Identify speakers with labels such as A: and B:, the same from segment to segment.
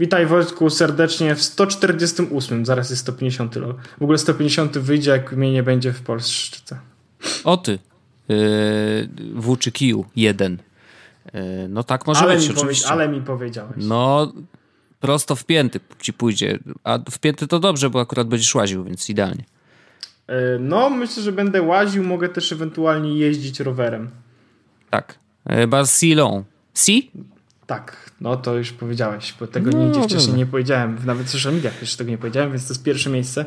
A: Witaj Wojtku serdecznie w 148, zaraz jest 150. W ogóle 150 wyjdzie, jak mnie nie będzie w Polsce.
B: O ty, yy, Włóczykiju 1. Yy, no tak może
A: ale
B: być,
A: mi
B: oczywiście.
A: ale mi powiedziałeś.
B: No, prosto w pięty ci pójdzie. A w pięty to dobrze, bo akurat będziesz łaził, więc idealnie.
A: Yy, no, myślę, że będę łaził, mogę też ewentualnie jeździć rowerem.
B: Tak. Yy, Barcelon. Si?
A: Tak, no to już powiedziałeś, bo tego
B: No,
A: nigdzie wcześniej
B: dobra.
A: nie powiedziałem. Nawet w social mediach jeszcze tego nie powiedziałem, więc to jest pierwsze miejsce,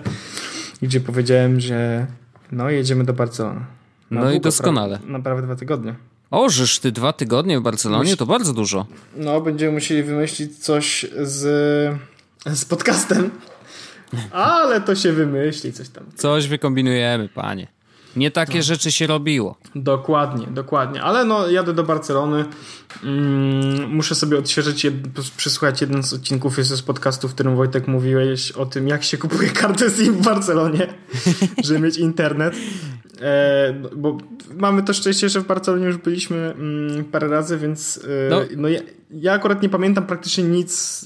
A: gdzie powiedziałem, że no jedziemy do Barcelony. Na
B: No i doskonale.
A: Pra, na prawie dwa tygodnie.
B: O, żeż ty dwa tygodnie w Barcelonie,
A: Musi-
B: to bardzo dużo.
A: No, będziemy musieli wymyślić coś z, z podcastem. Ale to się wymyśli, coś tam.
B: Coś wykombinujemy, panie. Nie takie rzeczy się robiło.
A: Dokładnie, dokładnie. Ale no, jadę do Barcelony. Mm, muszę sobie odświeżyć, jed, przesłuchać jeden z odcinków jest z podcastu, w którym Wojtek mówiłeś o tym, jak się kupuje kartę SIM w Barcelonie, żeby mieć internet. E, no, bo mamy to szczęście, że w Barcelonie już byliśmy mm, parę razy, więc e,
B: No.
A: no. ja, ja akurat nie pamiętam praktycznie nic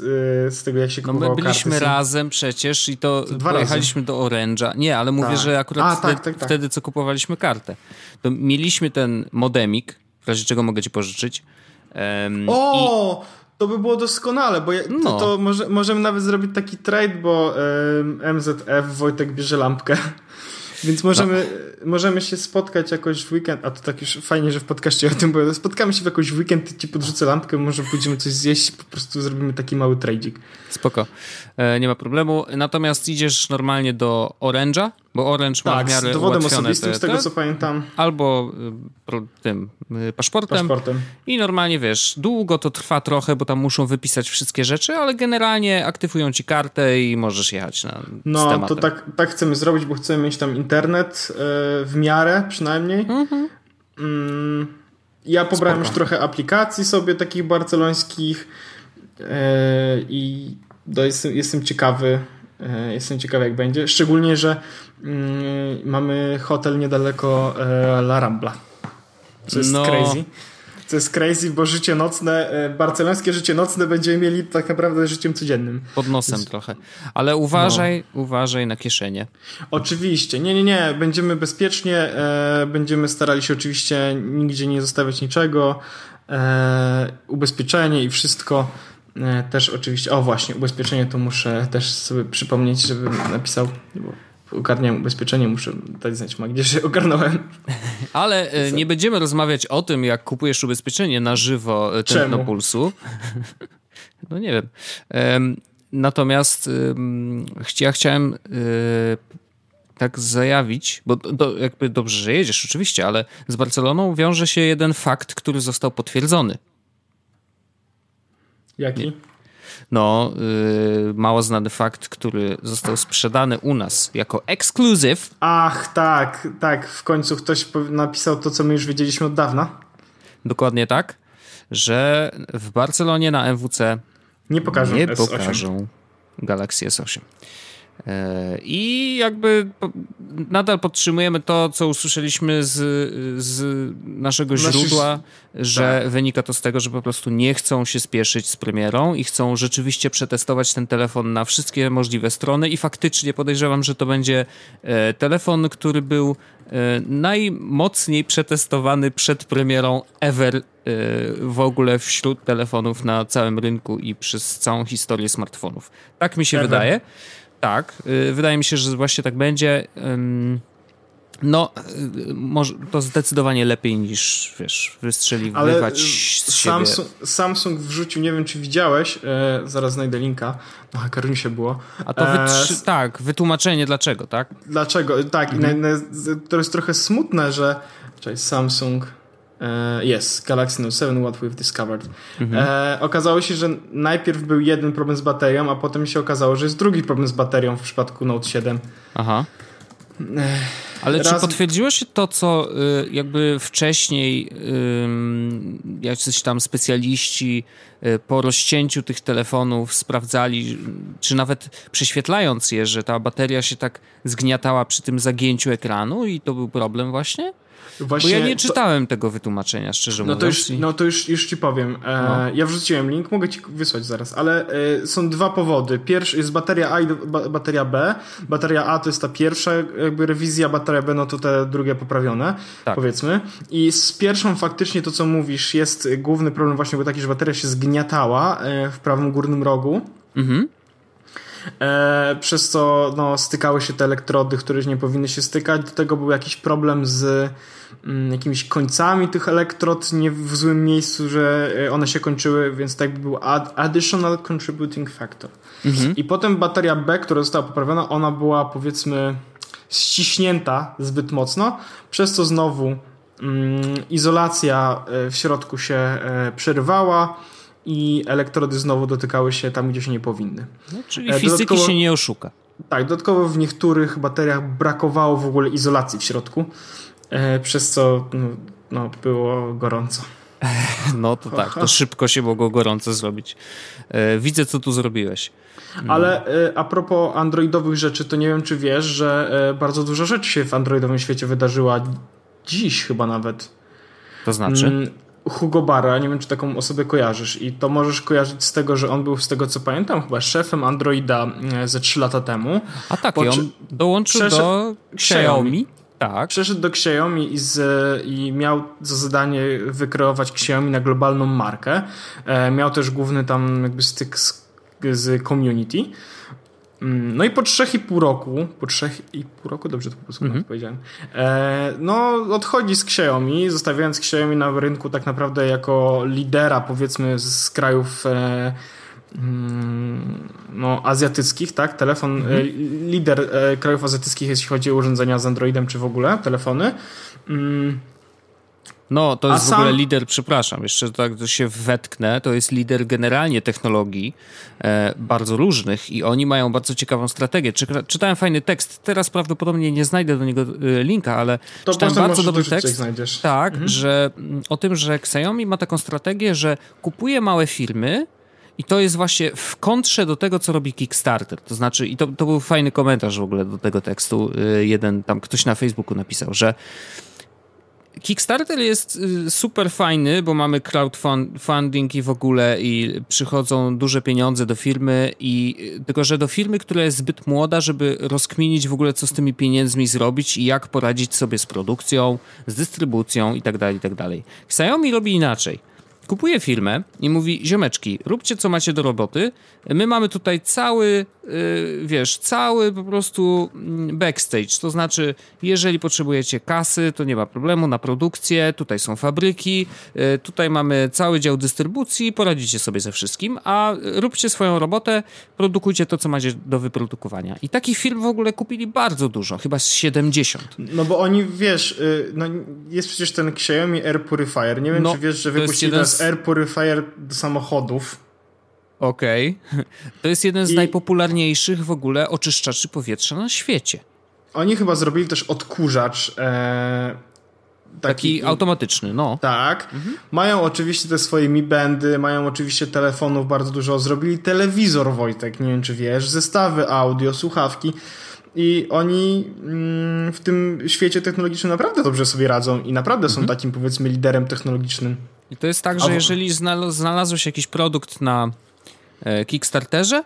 A: e, z tego, jak się
B: No
A: kupowało
B: my byliśmy
A: karty
B: razem przecież i to
A: Dwa
B: pojechaliśmy do Orange'a. Nie, ale mówię,
A: Tak.
B: że akurat
A: A,
B: wtedy,
A: tak, tak, tak.
B: wtedy, co kupowaliśmy kartę. To mieliśmy ten modemik, w razie czego mogę ci pożyczyć. Em,
A: O! To by było doskonale, bo ja,
B: No.
A: to, to może, możemy nawet zrobić taki trade, bo MZF Wojtek bierze lampkę. Więc możemy, możemy się spotkać jakoś w weekend, a to tak już fajnie, że w podcaście o tym, bo spotkamy się w jakoś weekend, ci podrzucę lampkę, może pójdziemy coś zjeść, po prostu zrobimy taki mały trade'ik.
B: Spoko. E, nie ma problemu. Natomiast idziesz normalnie do Orange'a, bo Orange ma
A: Tak,
B: w miarę
A: z dowodem osobistym,
B: te-
A: z tego
B: te-
A: co pamiętam,
B: Albo y, tym y, paszportem.
A: paszportem.
B: I normalnie wiesz, długo to trwa trochę, bo tam muszą wypisać wszystkie rzeczy, ale generalnie aktywują ci kartę i możesz jechać na,
A: No, to tak, tak chcemy zrobić, bo chcemy mieć tam internet e, w miarę przynajmniej. Mm, ja pobrałem
B: Spoko.
A: już trochę aplikacji sobie takich barcelońskich e, i do, jestem, jestem ciekawy, jestem ciekawy jak będzie. Szczególnie, że mm, mamy hotel niedaleko e, La Rambla. Co jest
B: No.
A: crazy. Co jest crazy, bo życie nocne, e, barcelońskie życie nocne będziemy mieli tak naprawdę życiem codziennym.
B: Pod nosem trochę. Ale uważaj, uważaj na kieszenie.
A: Oczywiście, nie, nie, nie, będziemy bezpiecznie, e, będziemy starali się oczywiście nigdzie nie zostawiać niczego, e, ubezpieczenie i wszystko e, też oczywiście, o właśnie, ubezpieczenie to muszę też sobie przypomnieć, żebym napisał, bo ogarniam ubezpieczenie, muszę dać znać Magdzie, że ogarnąłem.
B: Ale e, nie będziemy rozmawiać o tym, jak kupujesz ubezpieczenie na żywo e, tętno pulsu. No nie wiem. Em, Natomiast ja chciałem e, tak zajawić, bo do, jakby dobrze, że jedziesz oczywiście, ale z Barceloną wiąże się jeden fakt, który został potwierdzony.
A: Jaki?
B: No, y, mało znany fakt, który został sprzedany u nas jako exclusive.
A: Ach, tak, tak, w końcu ktoś napisał to, co my już wiedzieliśmy od dawna.
B: Dokładnie tak, że w Barcelonie na MWC
A: Nie pokażą
B: nie
A: S8.
B: pokażą Galaxy S8. E, I jakby nadal podtrzymujemy to, co usłyszeliśmy z, z naszego źródła, że
A: tak.
B: wynika to z tego, że po prostu nie chcą się spieszyć z premierą i chcą rzeczywiście przetestować ten telefon na wszystkie możliwe strony i faktycznie podejrzewam, że to będzie e, telefon, który był e, najmocniej przetestowany przed premierą ever w ogóle wśród telefonów na całym rynku i przez całą historię smartfonów. Tak mi się
A: Ever.
B: wydaje. Tak, y, wydaje mi się, że właśnie tak będzie. No, y, może to zdecydowanie lepiej niż, wiesz, wystrzeliwać
A: Ale
B: z siebie.
A: Samsung, Samsung wrzucił, nie wiem czy widziałeś, e, zaraz znajdę linka, na Hackernisie było.
B: A to
A: E,
B: wytrzy- tak, wytłumaczenie dlaczego, tak?
A: Dlaczego? Tak,
B: Mhm.
A: i na, na, to jest trochę smutne, że czekaj, Samsung e, Yes, Galaxy Note 7 What We've Discovered.
B: Mhm.
A: E, okazało się, że najpierw był jeden problem z baterią, a potem się okazało, że jest drugi problem z baterią w przypadku Note 7.
B: Aha. Ale czy
A: raz-
B: potwierdziło się to, co y, jakby wcześniej jacyś tam specjaliści y, po rozcięciu tych telefonów sprawdzali, czy nawet prześwietlając je, że ta bateria się tak zgniatała przy tym zagięciu ekranu i to był problem właśnie? Właśnie, Bo ja nie czytałem to, tego wytłumaczenia, szczerze
A: no
B: mówiąc.
A: To już, no to już, już ci powiem. E, no. Ja wrzuciłem link, mogę ci wysłać zaraz, ale e, są dwa powody. Pierwszy jest bateria A i ba, bateria B. Bateria A to jest ta pierwsza jakby rewizja, bateria B no to te drugie poprawione, tak. powiedzmy. I z pierwszą faktycznie to, co mówisz, jest główny problem właśnie był taki, że bateria się zgniatała e, w prawym górnym rogu. Mhm. E, przez co no, stykały się te elektrody, które nie powinny się stykać. Do tego był jakiś problem z mm, jakimiś końcami tych elektrod nie w złym miejscu, że e, one się kończyły, więc tak by był ad additional contributing factor. Mhm. I potem bateria B, która została poprawiona, ona była powiedzmy ściśnięta zbyt mocno, przez co znowu mm, izolacja e, w środku się e, przerywała i elektrody znowu dotykały się tam, gdzie się nie powinny.
B: No, czyli e, fizyki się nie oszuka.
A: Tak, dodatkowo w niektórych bateriach brakowało w ogóle izolacji w środku, e, przez co no, no, było gorąco.
B: No to tak, to szybko się mogło gorąco zrobić. E, widzę, co tu zrobiłeś.
A: No. Ale a propos androidowych rzeczy, to nie wiem, czy wiesz, że bardzo dużo rzeczy się w androidowym świecie wydarzyła dziś chyba nawet.
B: To znaczy?
A: Hugo Barra, nie wiem czy taką osobę kojarzysz i to możesz kojarzyć z tego, że on był z tego co pamiętam chyba szefem Androida e, ze 3 lata temu.
B: A tak, i on dołączył do Xiaomi. Tak.
A: Przeszedł do Xiaomi i, z, i miał za zadanie wykreować Xiaomi na globalną markę. E, miał też główny tam jakby styk z, z community. Mm, no i po 3,5 roku, po 3,5 roku, dobrze to po prostu mm -hmm. powiedziałem, e, no odchodzi z Xiaomi, zostawiając Xiaomi na rynku tak naprawdę jako lidera powiedzmy z krajów e, mm, no, azjatyckich, tak? Telefon, mm -hmm. lider e, krajów azjatyckich, jeśli chodzi o urządzenia z Androidem, czy w ogóle telefony. Mm,
B: no, to jest A w ogóle lider, przepraszam, jeszcze tak się wetknę, to jest lider generalnie technologii e, bardzo różnych i oni mają bardzo ciekawą strategię. czytałem fajny tekst, teraz prawdopodobnie nie znajdę do niego e, linka, ale to czytałem bardzo dobry tekst.
A: Znajdziesz.
B: Tak, mhm. że mm, o tym, że Xiaomi ma taką strategię, że kupuje małe firmy, i to jest właśnie w kontrze do tego, co robi Kickstarter. To znaczy, i to, to był fajny komentarz w ogóle do tego tekstu. E, jeden tam ktoś na Facebooku napisał, że Kickstarter jest y, super fajny, bo mamy crowdfunding i w ogóle i przychodzą duże pieniądze do firmy i y, tylko, że do firmy, która jest zbyt młoda, żeby rozkminić w ogóle co z tymi pieniędzmi zrobić i jak poradzić sobie z produkcją, z dystrybucją i tak dalej, i tak. Xiaomi robi inaczej kupuje firmę i mówi: Ziomeczki, róbcie co macie do roboty. My mamy tutaj cały, yy, wiesz, cały po prostu mm, backstage. To znaczy, jeżeli potrzebujecie kasy, to nie ma problemu na produkcję. Tutaj są fabryki, yy, tutaj mamy cały dział dystrybucji, poradzicie sobie ze wszystkim, a róbcie swoją robotę, produkujcie to, co macie do wyprodukowania. I takich firm w ogóle kupili bardzo dużo, chyba z 70.
A: No bo oni, wiesz, yy, no jest przecież ten Xiaomi Air Purifier. Nie wiem, no, czy wiesz, że wypuścili teraz Air Purifier do samochodów.
B: Okej. Okay. To jest jeden z I... najpopularniejszych w ogóle oczyszczaczy powietrza na świecie.
A: Oni chyba zrobili też odkurzacz. E...
B: Taki, taki, automatyczny, no.
A: Tak. Mhm. Mają oczywiście te swoje Mi Bandy, mają oczywiście telefonów bardzo dużo. Zrobili telewizor, Wojtek, nie wiem czy wiesz, zestawy audio, słuchawki. I oni mm, w tym świecie technologicznym naprawdę dobrze sobie radzą i naprawdę mhm. są takim, powiedzmy, liderem technologicznym.
B: I to jest tak, że jeżeli znalazłeś jakiś produkt na e, Kickstarterze,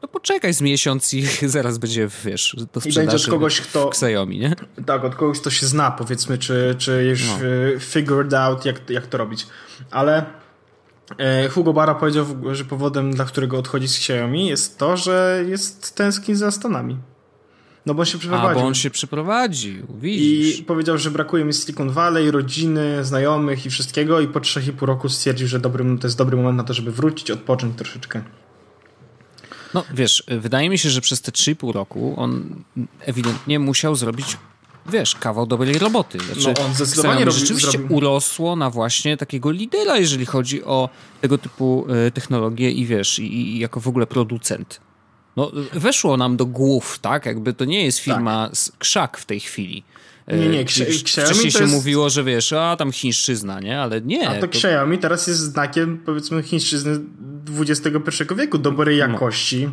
B: to poczekaj z miesiąc i zaraz będzie, wiesz, do sprzedaży I będzie od kogoś, kto... Xiaomi, nie?
A: Tak, od kogoś, kto się zna, powiedzmy, czy, czy już no. E, figured out, jak, jak to robić. Ale e, Hugo Bara powiedział, że powodem, dla którego odchodzi z Xiaomi jest to, że jest tęskni za Stanami. No bo on się przeprowadził.
B: A, bo on się przeprowadził, widzisz.
A: I powiedział, że brakuje mi Silicon Valley, rodziny, znajomych i wszystkiego i po 3,5 roku stwierdził, że dobry, to jest dobry moment na to, żeby wrócić, odpocząć troszeczkę.
B: No wiesz, wydaje mi się, że przez te 3,5 roku on ewidentnie musiał zrobić wiesz, kawał dobrej roboty.
A: Znaczy, no on zdecydowanie robi,
B: rzeczywiście zrobi... urosło na właśnie takiego lidera, jeżeli chodzi o tego typu y, technologie i wiesz, i, i jako w ogóle producent. No, weszło nam do głów, tak? Jakby to nie jest firma tak. z krzak w tej chwili.
A: Nie, nie, Xiaomi
B: Wcześniej się jest... mówiło, że wiesz, a tam chińszczyzna, nie? Ale nie.
A: A to, to... Xiaomi teraz jest znakiem, powiedzmy, chińszczyzny XXI wieku, dobrej no. jakości.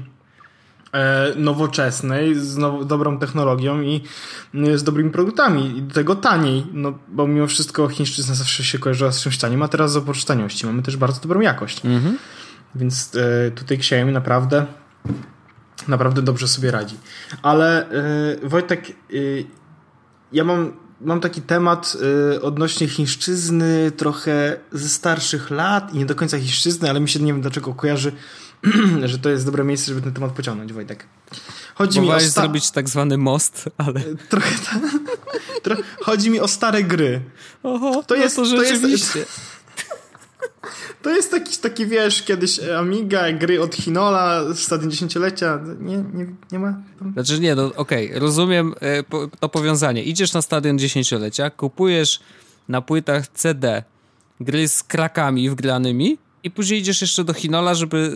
A: e, nowoczesnej, z now, dobrą technologią i z dobrymi produktami i do tego taniej, no bo mimo wszystko chińszczyzna zawsze się kojarzyła z czymś tanim, a teraz z oprócz taniości mamy też bardzo dobrą jakość. Mhm. Więc e, tutaj Xiaomi naprawdę naprawdę dobrze sobie radzi. Ale e, Wojtek, e, ja mam mam taki temat y, odnośnie chińszczyzny trochę ze starszych lat i nie do końca chińszczyzny, ale mi się nie wiem dlaczego kojarzy, że to jest dobre miejsce, żeby ten temat pociągnąć, Wojtek.
B: Chodzi mi o sta... zrobić tak zwany most, ale...
A: Trochę ta... Chodzi mi o stare gry.
B: Oho, to no jest, to rzeczywiście. To jest...
A: To jest taki, taki, wiesz, kiedyś Amiga, gry od Hinola z 110-lecia. Nie, nie, nie ma.
B: Znaczy nie, no okej, okay, rozumiem e, to powiązanie. Idziesz na stadion dziesięciolecia, kupujesz na płytach CD gry z krakami wgranymi i później idziesz jeszcze do Hinola, żeby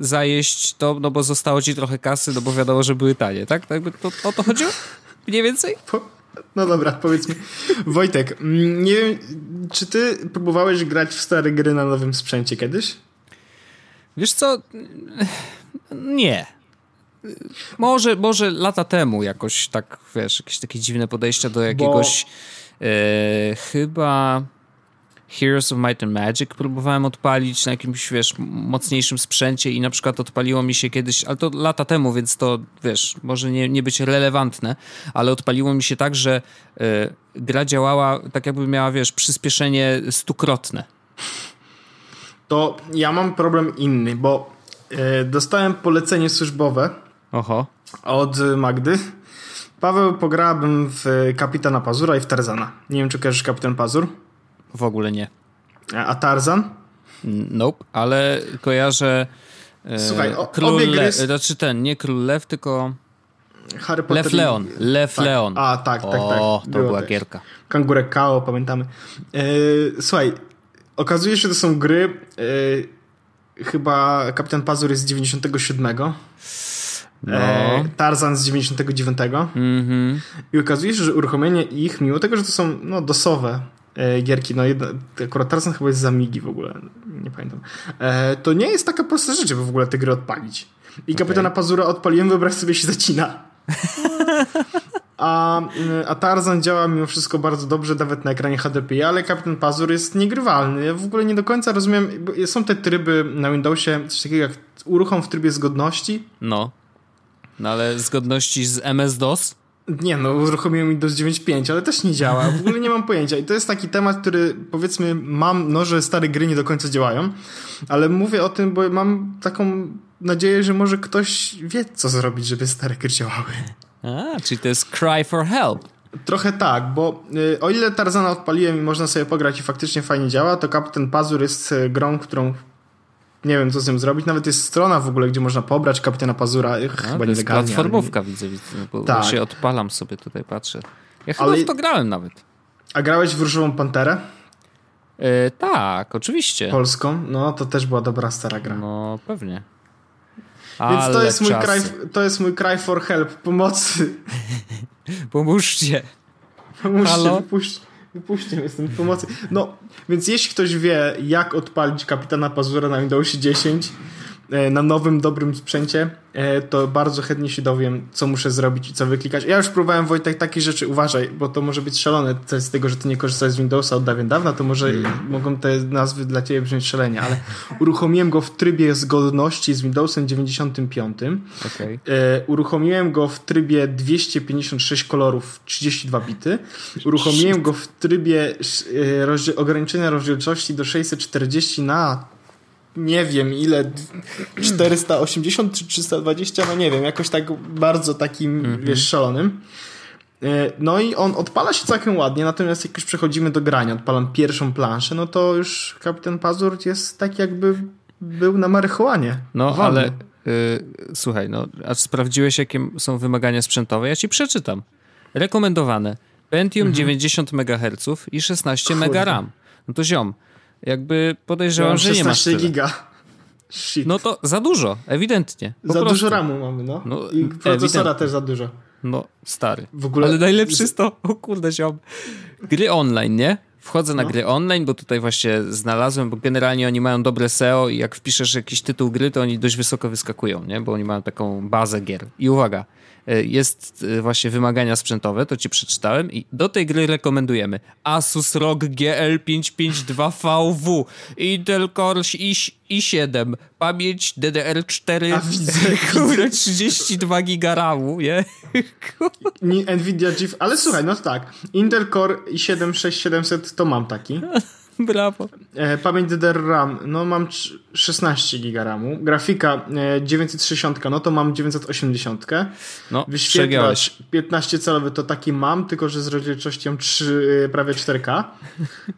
B: zajeść to, no bo zostało ci trochę kasy, no bo wiadomo, że były tanie, tak? tak to, o to chodziło? Mniej więcej? Po,
A: no dobra, powiedzmy. Wojtek, mm, nie wiem, czy ty próbowałeś grać w stare gry na nowym sprzęcie kiedyś?
B: Wiesz co? Nie. Może, może lata temu jakoś tak, wiesz, jakieś takie dziwne podejście do jakiegoś Bo... e, chyba Heroes of Might and Magic próbowałem odpalić na jakimś, wiesz, mocniejszym sprzęcie i na przykład odpaliło mi się kiedyś, ale to lata temu, więc to, wiesz, może nie, nie być relevantne, ale odpaliło mi się tak, że y, gra działała tak jakby miała, wiesz, przyspieszenie stukrotne.
A: To ja mam problem inny, bo y, dostałem polecenie służbowe
B: Oho.
A: od Magdy. Paweł, pograłabym w Kapitana Pazura i w Tarzana. Nie wiem, czy kojarzysz Kapitan Pazur?
B: W ogóle nie.
A: A Tarzan?
B: Nope, ale kojarzę
A: e, Słuchaj, o,
B: Król obie gry... Le... Znaczy ten, nie Król Lew, tylko
A: Harry Potter
B: Lew Leon. Lew
A: tak.
B: Leon.
A: A, tak, tak, tak.
B: O, to była też. gierka.
A: Kangurek Kao, pamiętamy. E, słuchaj, okazuje się, że to są gry e, chyba Kapitan Pazur jest z 97. No. E, Tarzan z 99. Mm -hmm. I okazuje się, że uruchomienie ich, mimo tego, że to są no, dosowe gierki, no jedna, akurat Tarzan chyba jest z Amigi w ogóle, nie pamiętam. E, to nie jest taka prosta rzecz, żeby w ogóle te gry odpalić. I okay. Kapitana Pazura odpaliłem, wyobraź sobie się zacina. A, a Tarzan działa mimo wszystko bardzo dobrze, nawet na ekranie HDPI, ale Kapitan Pazur jest niegrywalny. Ja w ogóle nie do końca rozumiem, są te tryby na Windowsie, coś takiego jak uruchom w trybie zgodności.
B: No. No ale zgodności z MS-DOS?
A: Nie no, uruchomiłem Windows 9.5, ale też nie działa. W ogóle nie mam pojęcia. I to jest taki temat, który powiedzmy mam, no, że stare gry nie do końca działają, ale mówię o tym, bo mam taką nadzieję, że może ktoś wie, co zrobić, żeby stare gry działały.
B: A, czyli to jest cry for help.
A: Trochę tak, bo y, o ile Tarzana odpaliłem i można sobie pograć i faktycznie fajnie działa, to Captain Pazur jest y, grą, którą nie wiem, co z tym zrobić. Nawet jest strona w ogóle, gdzie można pobrać kapitana Pazura. Ech,
B: A, chyba to jest platformówka, ale... widzę, widzę. Bo tak. się odpalam sobie tutaj, patrzę. Ja chyba ale... w to grałem nawet.
A: A grałeś w Różową Panterę?
B: Yy, tak, oczywiście.
A: Polską? No, to też była dobra stara gra.
B: No, pewnie.
A: Ale Więc to jest, mój kraj, to jest mój cry for help, pomocy.
B: Pomóżcie.
A: Pomóżcie, Halo? wypuść. Wypuśćcie mnie z tym pomocy. No, więc jeśli ktoś wie, jak odpalić kapitana Pazura na Windowsie 10, E, na nowym, dobrym sprzęcie, e, to bardzo chętnie się dowiem, co muszę zrobić i co wyklikać. Ja już próbowałem, Wojtek, takie rzeczy, uważaj, bo to może być szalone, z tego, że ty nie korzystałeś z Windowsa od dawien dawna, to może mm. mogą te nazwy dla ciebie brzmieć szalenie, ale uruchomiłem go w trybie zgodności z Windowsem 95. Okay. E, uruchomiłem go w trybie 256 kolorów, 32 bity. Uruchomiłem go w trybie ograniczenia rozdzielczości do 640 na nie wiem ile, 480 czy 320, no nie wiem, jakoś tak bardzo takim, -hmm. wiesz, szalonym. E, no i on odpala się całkiem ładnie, natomiast jak już przechodzimy do grania, odpalam pierwszą planszę, no to już Kapitan Pazur jest tak jakby był na marihuanie.
B: No Wolny. ale y, słuchaj, no aż sprawdziłeś jakie są wymagania sprzętowe, ja ci przeczytam. Rekomendowane. Pentium mhm. 90 MHz i 16 MB RAM. No to ziom, jakby podejrzewam, że nie masz tyle.
A: giga.
B: Shit. No to za dużo, ewidentnie.
A: za prostu. dużo ramu mamy, no. no I procesora ewidentnie. też za dużo.
B: No, stary. W ogóle... Ale najlepszy jest to, o kurde ziom, gry online, nie? Wchodzę na no. gry online, bo tutaj właśnie znalazłem, bo generalnie oni mają dobre SEO i jak wpiszesz jakiś tytuł gry, to oni dość wysoko wyskakują, nie? Bo oni mają taką bazę gier. I uwaga, jest e, właśnie wymagania sprzętowe, to ci przeczytałem i do tej gry rekomendujemy Asus ROG GL552VW, Intel Core i7, pamięć DDR4, kurde, 32 giga RAMu, nie?
A: Nvidia GeForce, ale słuchaj, no tak, Intel Core i7 6700 to mam taki.
B: Brawo.
A: E, pamięć DDR RAM, no mam 16 GB RAMu. Grafika e, 960, no to mam 980. No, Wyświetlacz 15 calowy to taki mam, tylko że z rozdzielczością 3, e, prawie 4K.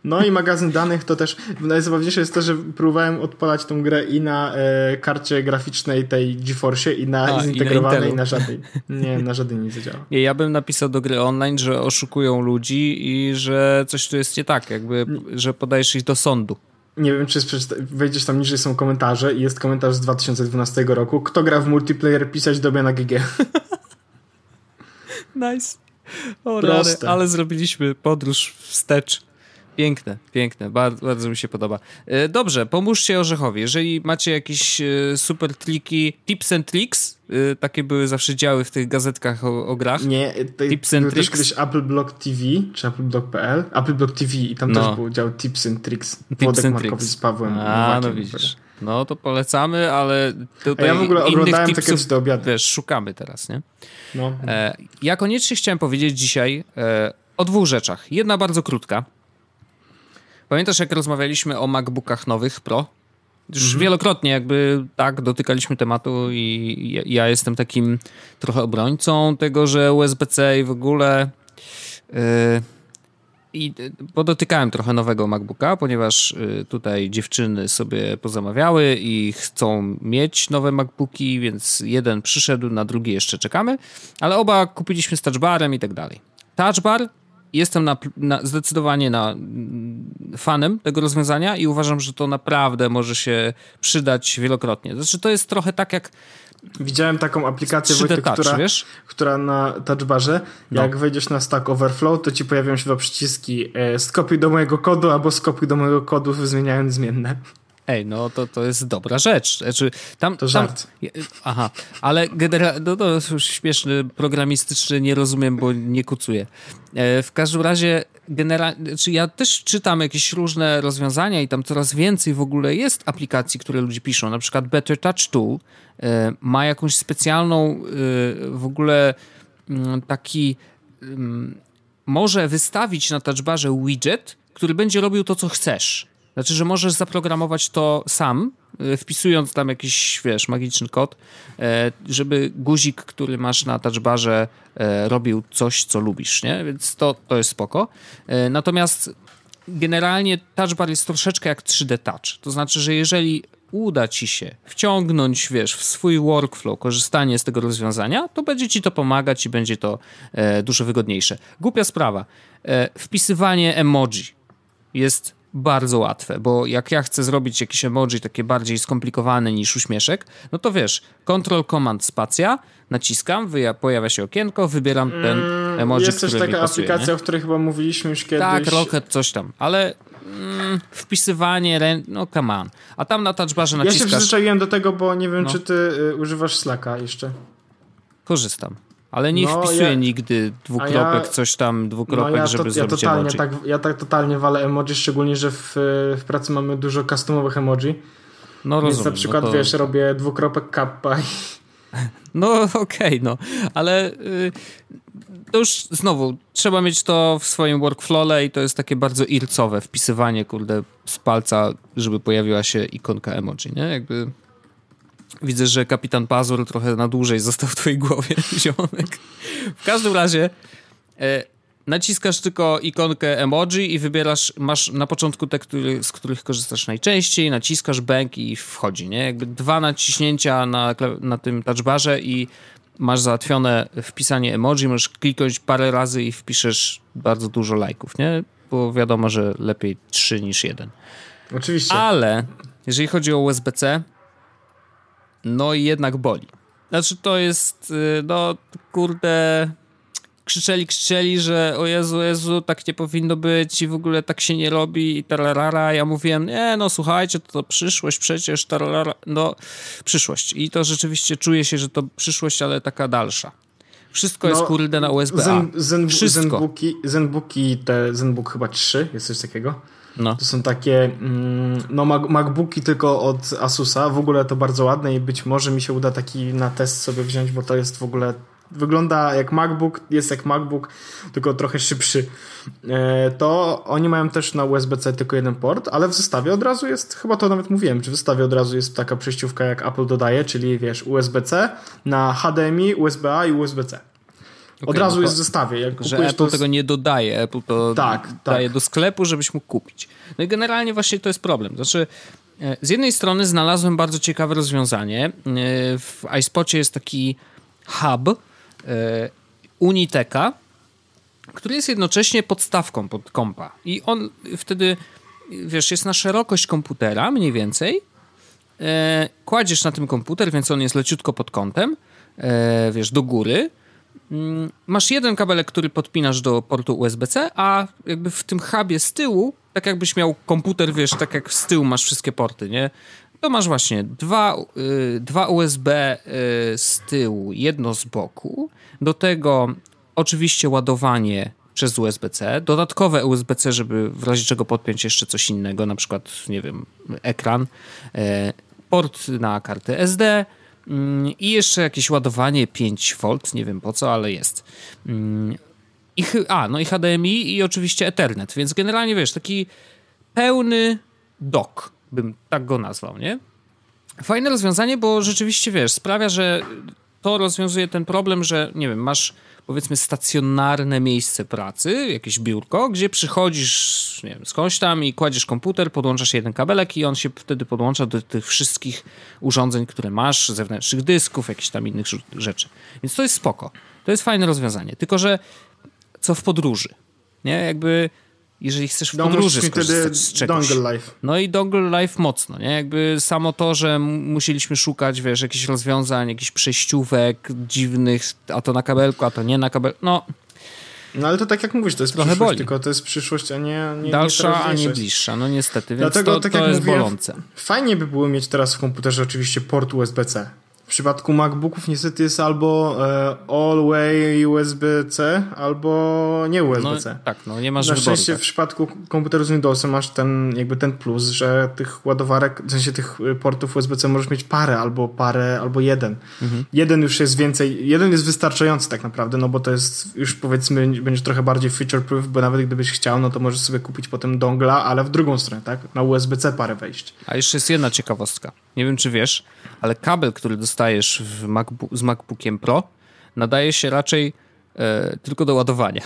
A: No i magazyn danych to też, najzabawniejsze jest to, że próbowałem odpalać tą grę i na e, karcie graficznej tej GeForce i na A, zintegrowanej i na, na żadnej. Nie, na żadnej nie zadziała.
B: Nie, ja bym napisał do gry online, że oszukują ludzi i że coś tu jest nie tak, jakby, że podajesz ich do sądu.
A: Nie wiem, czy wejdziesz tam niżej, są komentarze i jest komentarz z 2012 roku. Kto gra w multiplayer, pisać dobie na GG.
B: nice. O, rany, ale zrobiliśmy podróż wstecz. Piękne, piękne, bardzo, bardzo mi się podoba. E, dobrze, pomóżcie Orzechowi. Jeżeli macie jakieś e, super triki, tips and tricks, e, takie były zawsze działy w tych gazetkach o, o grach.
A: Nie, to, tips and tricks. też kiedyś Apple Blog TV, czy appleblock.pl, Apple Blog TV i tam no. też był dział tips and tricks. Tips and tricks. z Pawłem.
B: A, no widzisz. No to polecamy, ale tutaj
A: A ja w ogóle oglądałem tipsów, takie do obiadu.
B: Wiesz, szukamy teraz, nie? No. E, ja koniecznie chciałem powiedzieć dzisiaj e, o dwóch rzeczach. Jedna bardzo krótka. Pamiętasz, jak rozmawialiśmy o MacBookach nowych Pro? Już mhm. wielokrotnie jakby tak dotykaliśmy tematu i ja, jestem takim trochę obrońcą tego, że USB-C i w ogóle yy, i podotykałem trochę nowego MacBooka, ponieważ yy, tutaj dziewczyny sobie pozamawiały i chcą mieć nowe MacBooki, więc jeden przyszedł, na drugi jeszcze czekamy, ale oba kupiliśmy z touchbarem i tak dalej. Touchbar jestem na, na, zdecydowanie na, mm, fanem tego rozwiązania i uważam, że to naprawdę może się przydać wielokrotnie. Znaczy, to jest trochę tak jak.
A: Widziałem taką aplikację, Wojtek, touch, która, wiesz? która na touchbarze, no. jak wejdziesz na Stack Overflow, to ci pojawią się dwa przyciski e, skopiuj do mojego kodu albo skopiuj do mojego kodu zmieniając zmienne.
B: Ej, no to, to jest dobra rzecz. Znaczy, tam,
A: to żart.
B: Tam, aha, ale generalnie, no to już śmieszny, programistyczny, nie rozumiem, bo nie kucuję. E, w każdym razie, generalnie, znaczy ja też czytam jakieś różne rozwiązania i tam coraz więcej w ogóle jest aplikacji, które ludzie piszą. Na przykład Better Touch Tool e, ma jakąś specjalną e, w ogóle mm, taki mm, może wystawić na touchbarze widget, który będzie robił to, co chcesz. Znaczy, że możesz zaprogramować to sam, e, wpisując tam jakiś, wiesz, magiczny kod, e, żeby guzik, który masz na touchbarze e, robił coś, co lubisz, nie? Więc to, to jest spoko. Natomiast generalnie touchbar jest troszeczkę jak 3D Touch. To znaczy, że jeżeli uda ci się wciągnąć, wiesz, w swój workflow korzystanie z tego rozwiązania, to będzie ci to pomagać i będzie to dużo wygodniejsze. Głupia sprawa. wpisywanie emoji jest bardzo łatwe, bo jak ja chcę zrobić jakieś emoji takie bardziej skomplikowane niż uśmieszek, no to wiesz, Control Command Spacja, naciskam, pojawia się okienko, wybieram ten mm, emoji,
A: Jest też taka pasuje, aplikacja, nie? o której chyba mówiliśmy już kiedyś.
B: Tak, Rocket, coś tam, ale mm, wpisywanie, no come on. A tam na touchbarze naciskasz...
A: Ja się przyzwyczaiłem do tego, bo nie wiem, no. czy ty y, używasz Slacka jeszcze.
B: Korzystam. Ale nie no, wpisuję ja, nigdy dwukropek, ja, coś tam, dwukropek, no ja żeby to, zrobić
A: ja totalnie,
B: emoji.
A: Tak, ja tak totalnie walę emoji, szczególnie, że w, w pracy mamy dużo customowych emoji. No rozumiem. Więc na przykład, no to... wiesz, robię dwukropek kappa i...
B: No okej, okay, no. Ale y, to już znowu, trzeba mieć to w swoim workflowle i to jest takie bardzo ircowe wpisywanie, kurde, z palca, żeby pojawiła się ikonka emoji, nie? Jakby Widzę, że kapitan Pazur trochę na dłużej został w twojej głowie, ziomek. W każdym razie e, naciskasz tylko ikonkę emoji i wybierasz, masz na początku te, który, z których korzystasz najczęściej, naciskasz bank i wchodzi, nie? Jakby dwa naciśnięcia na, na tym touchbarze i masz załatwione wpisanie emoji, możesz kliknąć parę razy i wpiszesz bardzo dużo lajków, nie? Bo wiadomo, że lepiej trzy niż jeden.
A: Oczywiście.
B: Ale jeżeli chodzi o USB-C, no i jednak boli. Znaczy to jest, y, no kurde, krzyczeli, krzyczeli, że o Jezu, Jezu, tak nie powinno być i w ogóle tak się nie robi i tararara. Ja mówiłem, nie, no słuchajcie, to, to przyszłość przecież, tararara. No, przyszłość. I to rzeczywiście czuje się, że to przyszłość, ale taka dalsza. Wszystko no, jest kurde na USB. Zen,
A: zen, Wszystko. Zenbooki, Zenbooki, te Zenbook chyba 3, jest coś takiego. No. To są takie mm, no MacBooki tylko od Asusa. W ogóle to bardzo ładne i być może mi się uda taki na test sobie wziąć, bo to jest w ogóle wygląda jak MacBook, jest jak MacBook, tylko trochę szybszy. E, to oni mają też na USB-C tylko jeden port, ale w zestawie od razu jest, chyba to nawet mówiłem, czy w zestawie od razu jest taka przejściówka jak Apple dodaje, czyli wiesz, USB-C na HDMI, USB-A i USB-C. Okay, od razu no jest w zestawie. Jak
B: że Apple to jest... tego nie dodaje, Apple to tak, daje tak. do sklepu, żebyś mógł kupić. No i generalnie właśnie to jest problem. Znaczy, e, z jednej strony znalazłem bardzo ciekawe rozwiązanie. E, w iSpocie jest taki hub, E, Uniteka, który jest jednocześnie podstawką pod kompa. I on wtedy, wiesz, jest na szerokość komputera mniej więcej. Kładziesz na tym komputer, więc on jest leciutko pod kątem, wiesz, do góry. Mm, masz jeden kabelek, który podpinasz do portu USB-C, a jakby w tym hubie z tyłu, tak jakbyś miał komputer, wiesz, tak jak z tyłu masz wszystkie porty, nie? to masz właśnie dwa, y, dwa USB y, z tyłu, jedno z boku. Do tego oczywiście ładowanie przez USB-C, dodatkowe USB-C, żeby w razie czego podpiąć jeszcze coś innego, na przykład, nie wiem, ekran, y, port na kartę SD i jeszcze jakieś ładowanie 5V, nie wiem po co, ale jest. Mm, I, a, no i HDMI i oczywiście Ethernet, więc generalnie wiesz, taki pełny dock bym tak go nazwał, nie? Fajne rozwiązanie, bo rzeczywiście, wiesz, sprawia, że to rozwiązuje ten problem, że, nie wiem, masz powiedzmy stacjonarne miejsce pracy, jakieś biurko, gdzie przychodzisz, nie wiem, skądś tam i kładziesz komputer, podłączasz jeden kabelek i on się wtedy podłącza do tych wszystkich urządzeń, które masz, zewnętrznych dysków, jakichś tam innych rzeczy. Więc to jest spoko. To jest fajne rozwiązanie. Tylko, że co w podróży? Nie? Jakby jeżeli chcesz w no, podróży skorzystać z czegoś.
A: Dongle Life.
B: No i Dongle Life mocno, nie? Jakby samo to, że musieliśmy szukać, wiesz, jakichś rozwiązań, jakichś przejściówek dziwnych, a to na kabelku, a to nie na kabelku, no...
A: No ale to tak jak mówisz, to jest Trochę przyszłość, boli. tylko to jest przyszłość, a nie, nie
B: Dalsza, nie a nie bliższa, no niestety, więc Dlatego, to, tak to jak jest mówię, bolące.
A: Fajnie by było mieć teraz w komputerze oczywiście port USB-C, w przypadku MacBooków niestety jest albo e, all way USB-C, albo nie USB-C.
B: No, tak, no nie masz
A: Na
B: wyboru,
A: szczęście
B: tak.
A: w przypadku komputerów z Windowsem masz ten jakby ten plus, że tych ładowarek, w sensie tych portów USB-C możesz mieć parę, albo parę, albo jeden. Mhm. Jeden już jest więcej, jeden jest wystarczający tak naprawdę, no bo to jest już powiedzmy, będzie trochę bardziej feature-proof, bo nawet gdybyś chciał, no to możesz sobie kupić potem dongla, ale w drugą stronę, tak? Na USB-C parę wejść.
B: A jeszcze jest jedna ciekawostka. Nie wiem, czy wiesz, ale kabel, który dostajesz MacBook, z MacBookiem Pro, nadaje się raczej e, tylko do ładowania.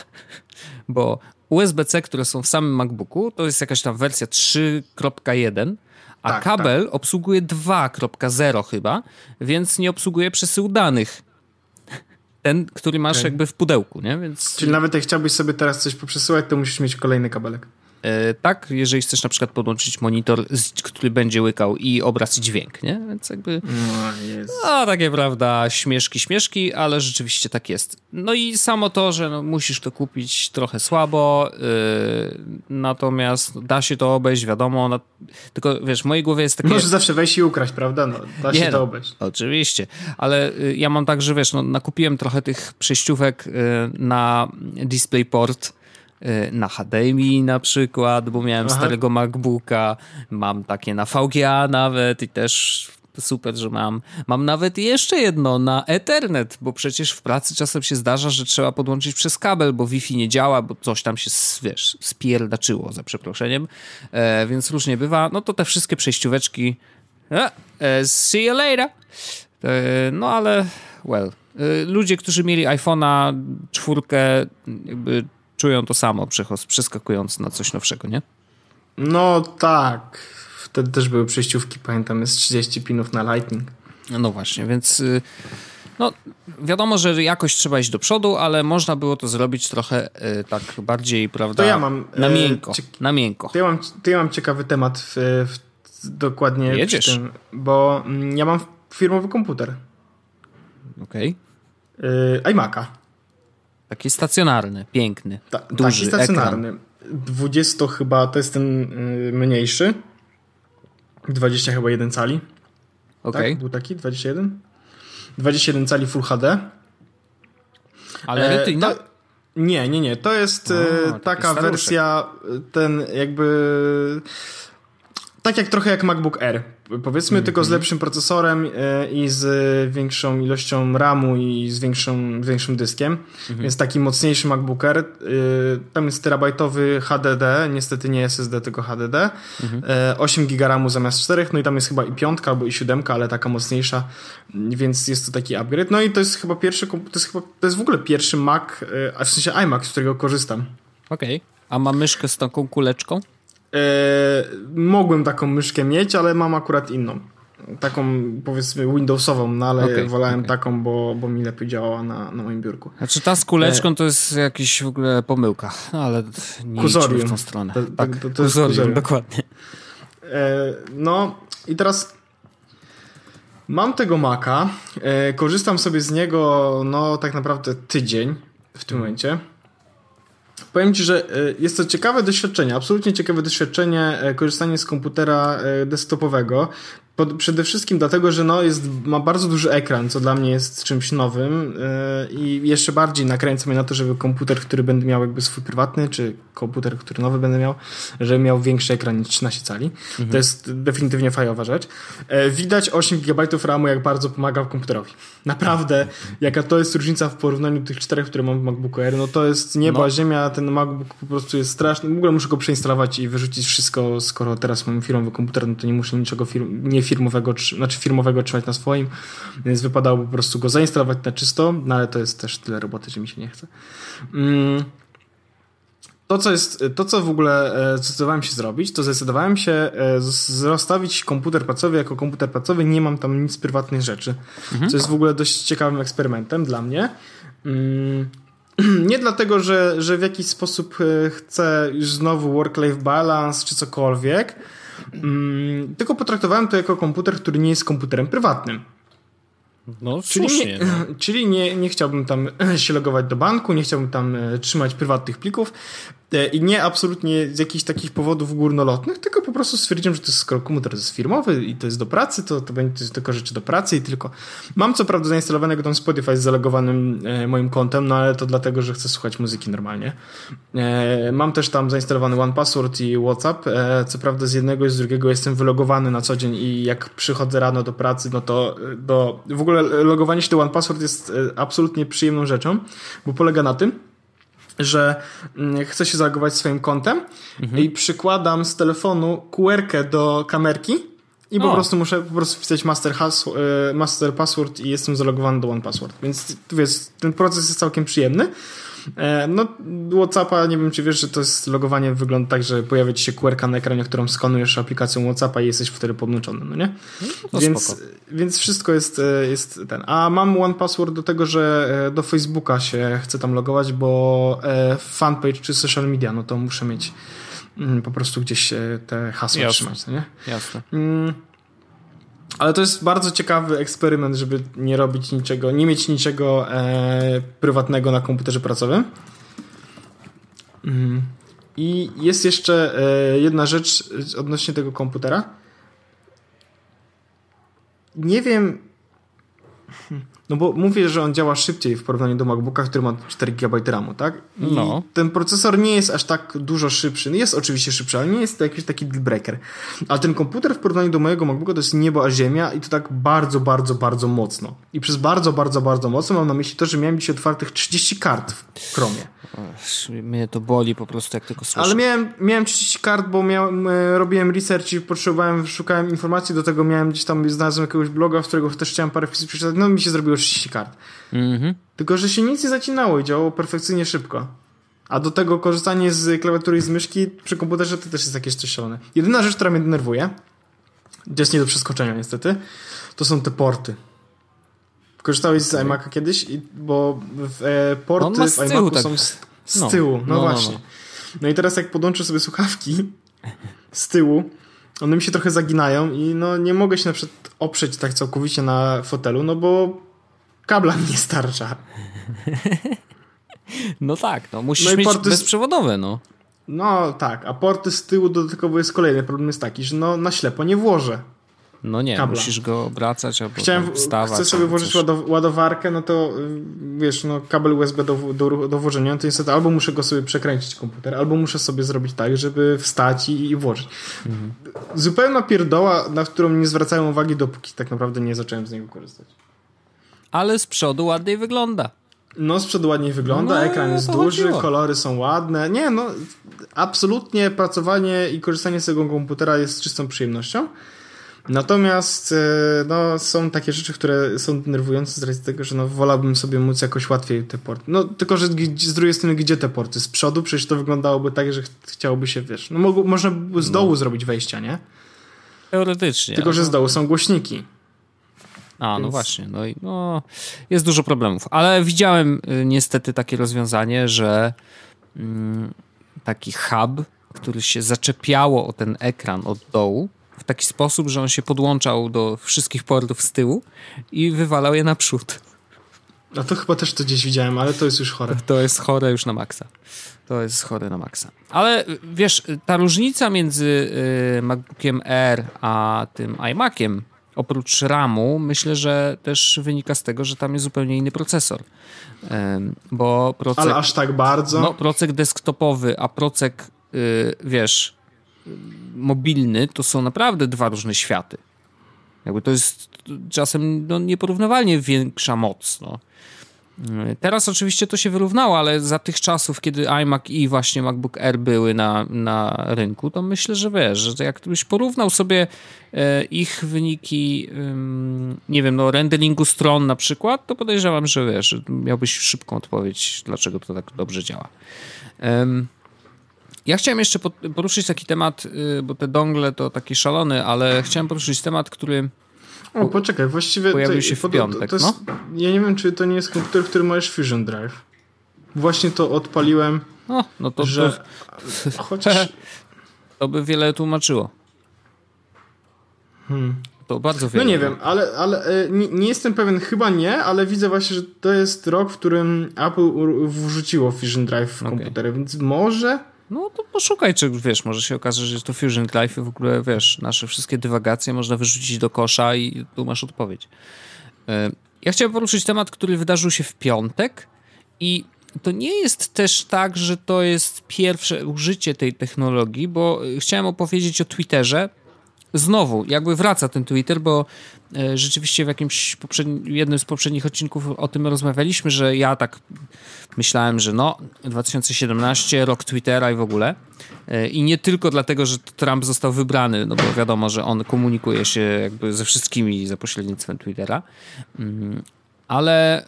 B: Bo USB-C, które są w samym MacBooku, to jest jakaś tam wersja 3.1, a tak, kabel tak. obsługuje 2.0 chyba, więc nie obsługuje przesyłu danych. Ten, który masz okay. jakby w pudełku, nie? Więc...
A: Czyli nawet jak chciałbyś sobie teraz coś poprzesyłać, to musisz mieć kolejny kabelek.
B: E, tak, jeżeli chcesz na przykład podłączyć monitor, który będzie łykał i obraz i dźwięk, nie? Więc jakby... No. No, takie prawda, śmieszki, śmieszki, ale rzeczywiście tak jest. No i samo to, że no, musisz to kupić trochę słabo, yy, natomiast da się to obejść, wiadomo, no, tylko wiesz, w mojej głowie jest takie...
A: Możesz zawsze wejść i ukraść, prawda? No, da się Nie, to no, obejść.
B: No, oczywiście, ale y, ja mam tak, że wiesz, no, nakupiłem trochę tych przejściówek y, na DisplayPort, na HDMI na przykład, bo miałem Aha. starego MacBooka, mam takie na VGA nawet i też super, że mam. Mam nawet jeszcze jedno na Ethernet, bo przecież w pracy czasem się zdarza, że trzeba podłączyć przez kabel, bo Wi-Fi nie działa, bo coś tam się, wiesz, spierdaczyło, za przeproszeniem, e, więc różnie bywa. No to te wszystkie przejścióweczki e, e, see you later. E, no ale, well, e, ludzie, którzy mieli iPhone'a czwórkę, jakby czują to samo, przeskakując na coś nowszego, nie?
A: No tak. Wtedy też były przejściówki, pamiętam, jest 30 pinów na Lightning.
B: No właśnie, więc y, no, wiadomo, że jakoś trzeba iść do przodu, ale można było to zrobić trochę y, tak bardziej, prawda,
A: to ja mam,
B: na y, miękko. Na miękko.
A: To ja mam, to ja mam ciekawy temat w, w dokładnie
B: Jedziesz.
A: Tym, bo mm, ja mam firmowy komputer.
B: Okej.
A: Okay. iMac'a.
B: Taki stacjonarny, piękny, Ta, duży Taki stacjonarny. Ekran.
A: 20 chyba, to jest ten y, mniejszy. 20 chyba 1 cali.
B: Okay.
A: Tak? Był taki? 21? 21 cali Full HD.
B: Ale e, Retina? To,
A: nie, nie, nie. To jest o, e, taka wersja, ten jakby tak jak trochę jak MacBook Air. Powiedzmy, mm -hmm. tylko z lepszym procesorem e, i z większą ilością RAMu i z większą, większym dyskiem. Mm -hmm. Więc taki mocniejszy MacBook Air. E, tam jest terabajtowy HDD, niestety nie SSD, tylko HDD. Mm -hmm. 8 GB RAMu zamiast 4, no i tam jest chyba i piątka albo i siódemka, ale taka mocniejsza, więc jest to taki upgrade. No i to jest chyba pierwszy, to jest, chyba, to jest w ogóle pierwszy Mac, e, a w sensie iMac, z którego korzystam.
B: Okej. Okay. A ma myszkę z taką kuleczką?
A: E, mogłem taką myszkę mieć, ale mam akurat inną. Taką powiedzmy Windowsową, no ale okay, wolałem okay. taką, bo, bo mi lepiej działała na, na moim biurku.
B: Znaczy ta z kuleczką e... to jest jakiś w ogóle pomyłka, no, ale nie Kuzorium. w tą stronę. To,
A: tak, to, to, to Kuzorium,
B: Kuzorium, dokładnie.
A: E, no i teraz mam tego Maca, korzystam sobie z niego no tak naprawdę tydzień w tym momencie. Powiem Ci, że e, jest to ciekawe doświadczenie, absolutnie ciekawe doświadczenie e, korzystanie z komputera e, desktopowego. Przede wszystkim dlatego, że no jest, ma bardzo duży ekran, co dla mnie jest czymś nowym i jeszcze bardziej nakręca mnie na to, żeby komputer, który będę miał jakby swój prywatny, czy komputer, który nowy będę miał, żeby miał większy ekran niż 13 cali. Mhm. To jest definitywnie fajowa rzecz. Widać 8 GB RAMu, jak bardzo pomaga komputerowi. Naprawdę, jaka to jest różnica w porównaniu tych czterech, które mam w MacBooku Air, no to jest nieba, no. ziemia, ten MacBook po prostu jest straszny. W ogóle muszę go przeinstalować i wyrzucić wszystko, skoro teraz mam firmowy komputer, no to nie muszę niczego firm, nie firmowego, znaczy firmowego trzymać na swoim, więc wypadało po prostu go zainstalować na czysto, no ale to jest też tyle roboty, że mi się nie chce. Mm. To co, jest, to, co w ogóle e, zdecydowałem się zrobić, to zdecydowałem się e, rozstawić komputer pracowy jako komputer pracowy. Nie mam tam nic prywatnych rzeczy. Mhm. Co jest w ogóle dość ciekawym eksperymentem dla mnie. Mm, nie dlatego, że, że w jakiś sposób e, chcę już znowu work-life balance czy cokolwiek, mm, tylko potraktowałem to jako komputer, który nie jest komputerem prywatnym.
B: No, czyli słusznie,
A: nie, no. czyli nie, nie chciałbym tam się logować do banku, nie chciałbym tam trzymać prywatnych plików. E, I nie absolutnie z jakichś takich powodów górnolotnych, tylko po prostu stwierdziłem, że to jest skoro komputer jest firmowy i to jest do pracy, to, to będzie tylko rzeczy do pracy i tylko. Mam co prawda zainstalowanego tam Spotify z zalogowanym e, moim kontem, no ale to dlatego, że chcę słuchać muzyki normalnie. E, mam też tam zainstalowany One Password i WhatsApp. E, co prawda z jednego i z drugiego jestem wylogowany na co dzień i jak przychodzę rano do pracy, no to e, do, w ogóle logowanie się do One Password jest e, absolutnie przyjemną rzeczą, bo polega na tym, że mm, chcę się zalogować swoim kontem mhm. i przykładam z telefonu QR do kamerki i po o. prostu muszę po prostu wpisać master, hasło, e, master password i jestem zalogowany do One Password. Więc wiesz, ten proces jest całkiem przyjemny. E, no, Whatsappa, nie wiem czy wiesz, że to jest logowanie wygląda tak, że pojawia ci się QR na ekranie, którą skanujesz aplikacją Whatsappa i jesteś wtedy podłączony, no nie? No więc, więc wszystko jest, e, jest ten. A mam One Password do tego, że e, do Facebooka się chcę tam logować, bo fanpage czy social media, no to muszę mieć mm, po prostu gdzieś te hasła Jasne. trzymać, no nie?
B: Jasne.
A: Ale to jest bardzo ciekawy eksperyment, żeby nie robić niczego, nie mieć niczego e, prywatnego na komputerze pracowym. Mm. I jest jeszcze e, jedna rzecz odnośnie tego komputera. Nie wiem. No bo mówię, że on działa szybciej w porównaniu do MacBooka, który ma 4 GB RAMu, tak? I no. ten procesor nie jest aż tak dużo szybszy. Jest oczywiście szybszy, ale nie jest to jakiś taki deal breaker. Ale ten komputer w porównaniu do mojego MacBooka to jest niebo a ziemia i to tak bardzo, bardzo, bardzo mocno. I przez bardzo, bardzo, bardzo mocno mam na myśli to, że miałem dzisiaj otwartych 30 kart w Chromie.
B: Mnie to boli po prostu, jak tylko słyszę.
A: Ale miałem, miałem 30 kart, bo miałem, e, robiłem research i potrzebowałem, szukałem informacji, do tego miałem gdzieś tam, znalazłem jakiegoś bloga, w którego też chciałem parę wpisów przeczytać, no mi się zrobiło 30 kart. Mhm. Tylko, że się nic nie zacinało i działało perfekcyjnie szybko. A do tego korzystanie z klawiatury i z myszki przy komputerze to też jest jakieś coś szalone. Jedyna rzecz, która mnie denerwuje, jest nie do przeskoczenia niestety, to są te porty. Korzystałeś z iMac'a kiedyś? Bo e, porty w iMac'u tak. są z, z no. tyłu. No, no, no właśnie. No, no, i teraz jak podłączę sobie słuchawki z tyłu, one mi się trochę zaginają i no nie mogę się na przykład oprzeć tak całkowicie na fotelu, no bo kabla mi nie starcza.
B: No tak, no musisz no mieć porty... bezprzewodowe, no.
A: No tak, a porty z tyłu dodatkowo jest kolejny problem jest taki, że no na ślepo nie włożę.
B: No nie, kabla. musisz go obracać albo
A: Chciałem,
B: wstawać.
A: Chcę sobie włożyć ładowarkę, no to y, wiesz, no kabel USB do, do, do włożenia, to niestety albo muszę go sobie przekręcić komputer, albo muszę sobie zrobić tak, żeby wstać i, i włożyć. Mhm. Zupełna pierdoła, na którą nie zwracają uwagi, dopóki tak naprawdę nie zacząłem z niego korzystać.
B: Ale z przodu ładniej wygląda.
A: No, z przodu ładniej wygląda, no, ekran jest duży, chodziło. kolory są ładne. Nie, no, absolutnie pracowanie i korzystanie z tego komputera jest czystą przyjemnością. Natomiast e, no, są takie rzeczy, które są denerwujące z racji tego, że no, wolałbym sobie móc jakoś łatwiej te porty. No tylko, że z drugiej strony gdzie te porty? Z przodu przecież to wyglądałoby tak, że chciałoby się, wiesz, no mogło, można z dołu no. zrobić wejścia, nie?
B: Teoretycznie.
A: Tylko, że z dołu są głośniki.
B: A, no Więc... no właśnie, no i no, jest dużo problemów. Ale widziałem y, niestety takie rozwiązanie, że mm, taki hub, który się zaczepiało o ten ekran od dołu, w taki sposób, że on się podłączał do wszystkich portów z tyłu i wywalał je naprzód.
A: A to chyba też to gdzieś widziałem, ale to jest już chore.
B: To jest chore już na maksa. To jest chore na maksa. Ale wiesz, ta różnica między y, MacBookiem Air a tym iMaciem, oprócz RAMu, myślę, że też wynika z tego, że tam jest zupełnie inny procesor. bo procek,
A: Ale aż tak bardzo?
B: No, procek desktopowy, a procek, y, wiesz, mobilny to są naprawdę dwa różne światy. Jakby to jest czasem no, nieporównywalnie większa moc. No. Teraz oczywiście to się wyrównało, ale za tych czasów, kiedy iMac i właśnie MacBook Air były na, na rynku, to myślę, że wiesz, że jak ktoś porównał sobie e, ich wyniki, nie wiem, no renderingu stron na przykład, to podejrzewam, że wiesz, miałbyś szybką odpowiedź, dlaczego to tak dobrze działa. Ja chciałem jeszcze poruszyć taki temat, y, bo te dongle to taki szalony, ale chciałem poruszyć temat, który.
A: O, poczekaj, właściwie.
B: Pojawił się w piątek. To, to jest,
A: no? Ja nie wiem, czy to nie jest komputer, który masz Fusion Drive. Właśnie to odpaliłem.
B: No, no to.
A: Że...
B: To, chociaż. to by wiele tłumaczyło. Hmm. To bardzo wiele.
A: No nie wiem, ale, ale e, nie, nie, jestem pewien, chyba nie, ale widzę właśnie, że to jest rok, w którym Apple wrzuciło Fusion Drive w okay. komputery, więc może.
B: No to poszukaj, czy wiesz, może się okaże, że to Fusion Life i w ogóle, wiesz, nasze wszystkie dywagacje można wyrzucić do kosza i tu masz odpowiedź. E, ja chciałem poruszyć temat, który wydarzył się w piątek i to nie jest też tak, że to jest pierwsze użycie tej technologii, bo chciałem opowiedzieć o Twitterze, znowu, jakby wraca ten Twitter, bo rzeczywiście w jakimś jednym z poprzednich odcinków o tym rozmawialiśmy, że ja tak myślałem, że no, 2017, rok Twittera i w ogóle. E, I nie tylko dlatego, że Trump został wybrany, no bo wiadomo, że on komunikuje się jakby ze wszystkimi za pośrednictwem Twittera, mm, ale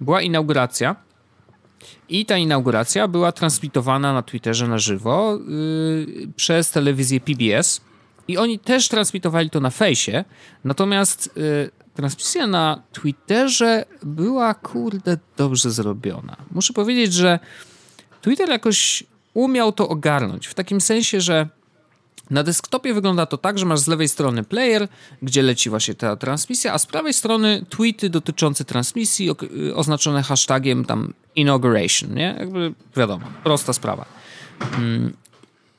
B: była inauguracja i ta inauguracja była transmitowana na Twitterze na żywo przez telewizję PBS. I oni też transmitowali to na fejsie. Natomiast yy, transmisja na Twitterze była, kurde, dobrze zrobiona. Muszę powiedzieć, że Twitter jakoś umiał to ogarnąć. W takim sensie, że na desktopie wygląda to tak, że masz z lewej strony player, gdzie leci właśnie ta transmisja, a z prawej strony tweety dotyczące transmisji oznaczone hashtagiem tam inauguration, nie? Jakby wiadomo, prosta sprawa. Mm,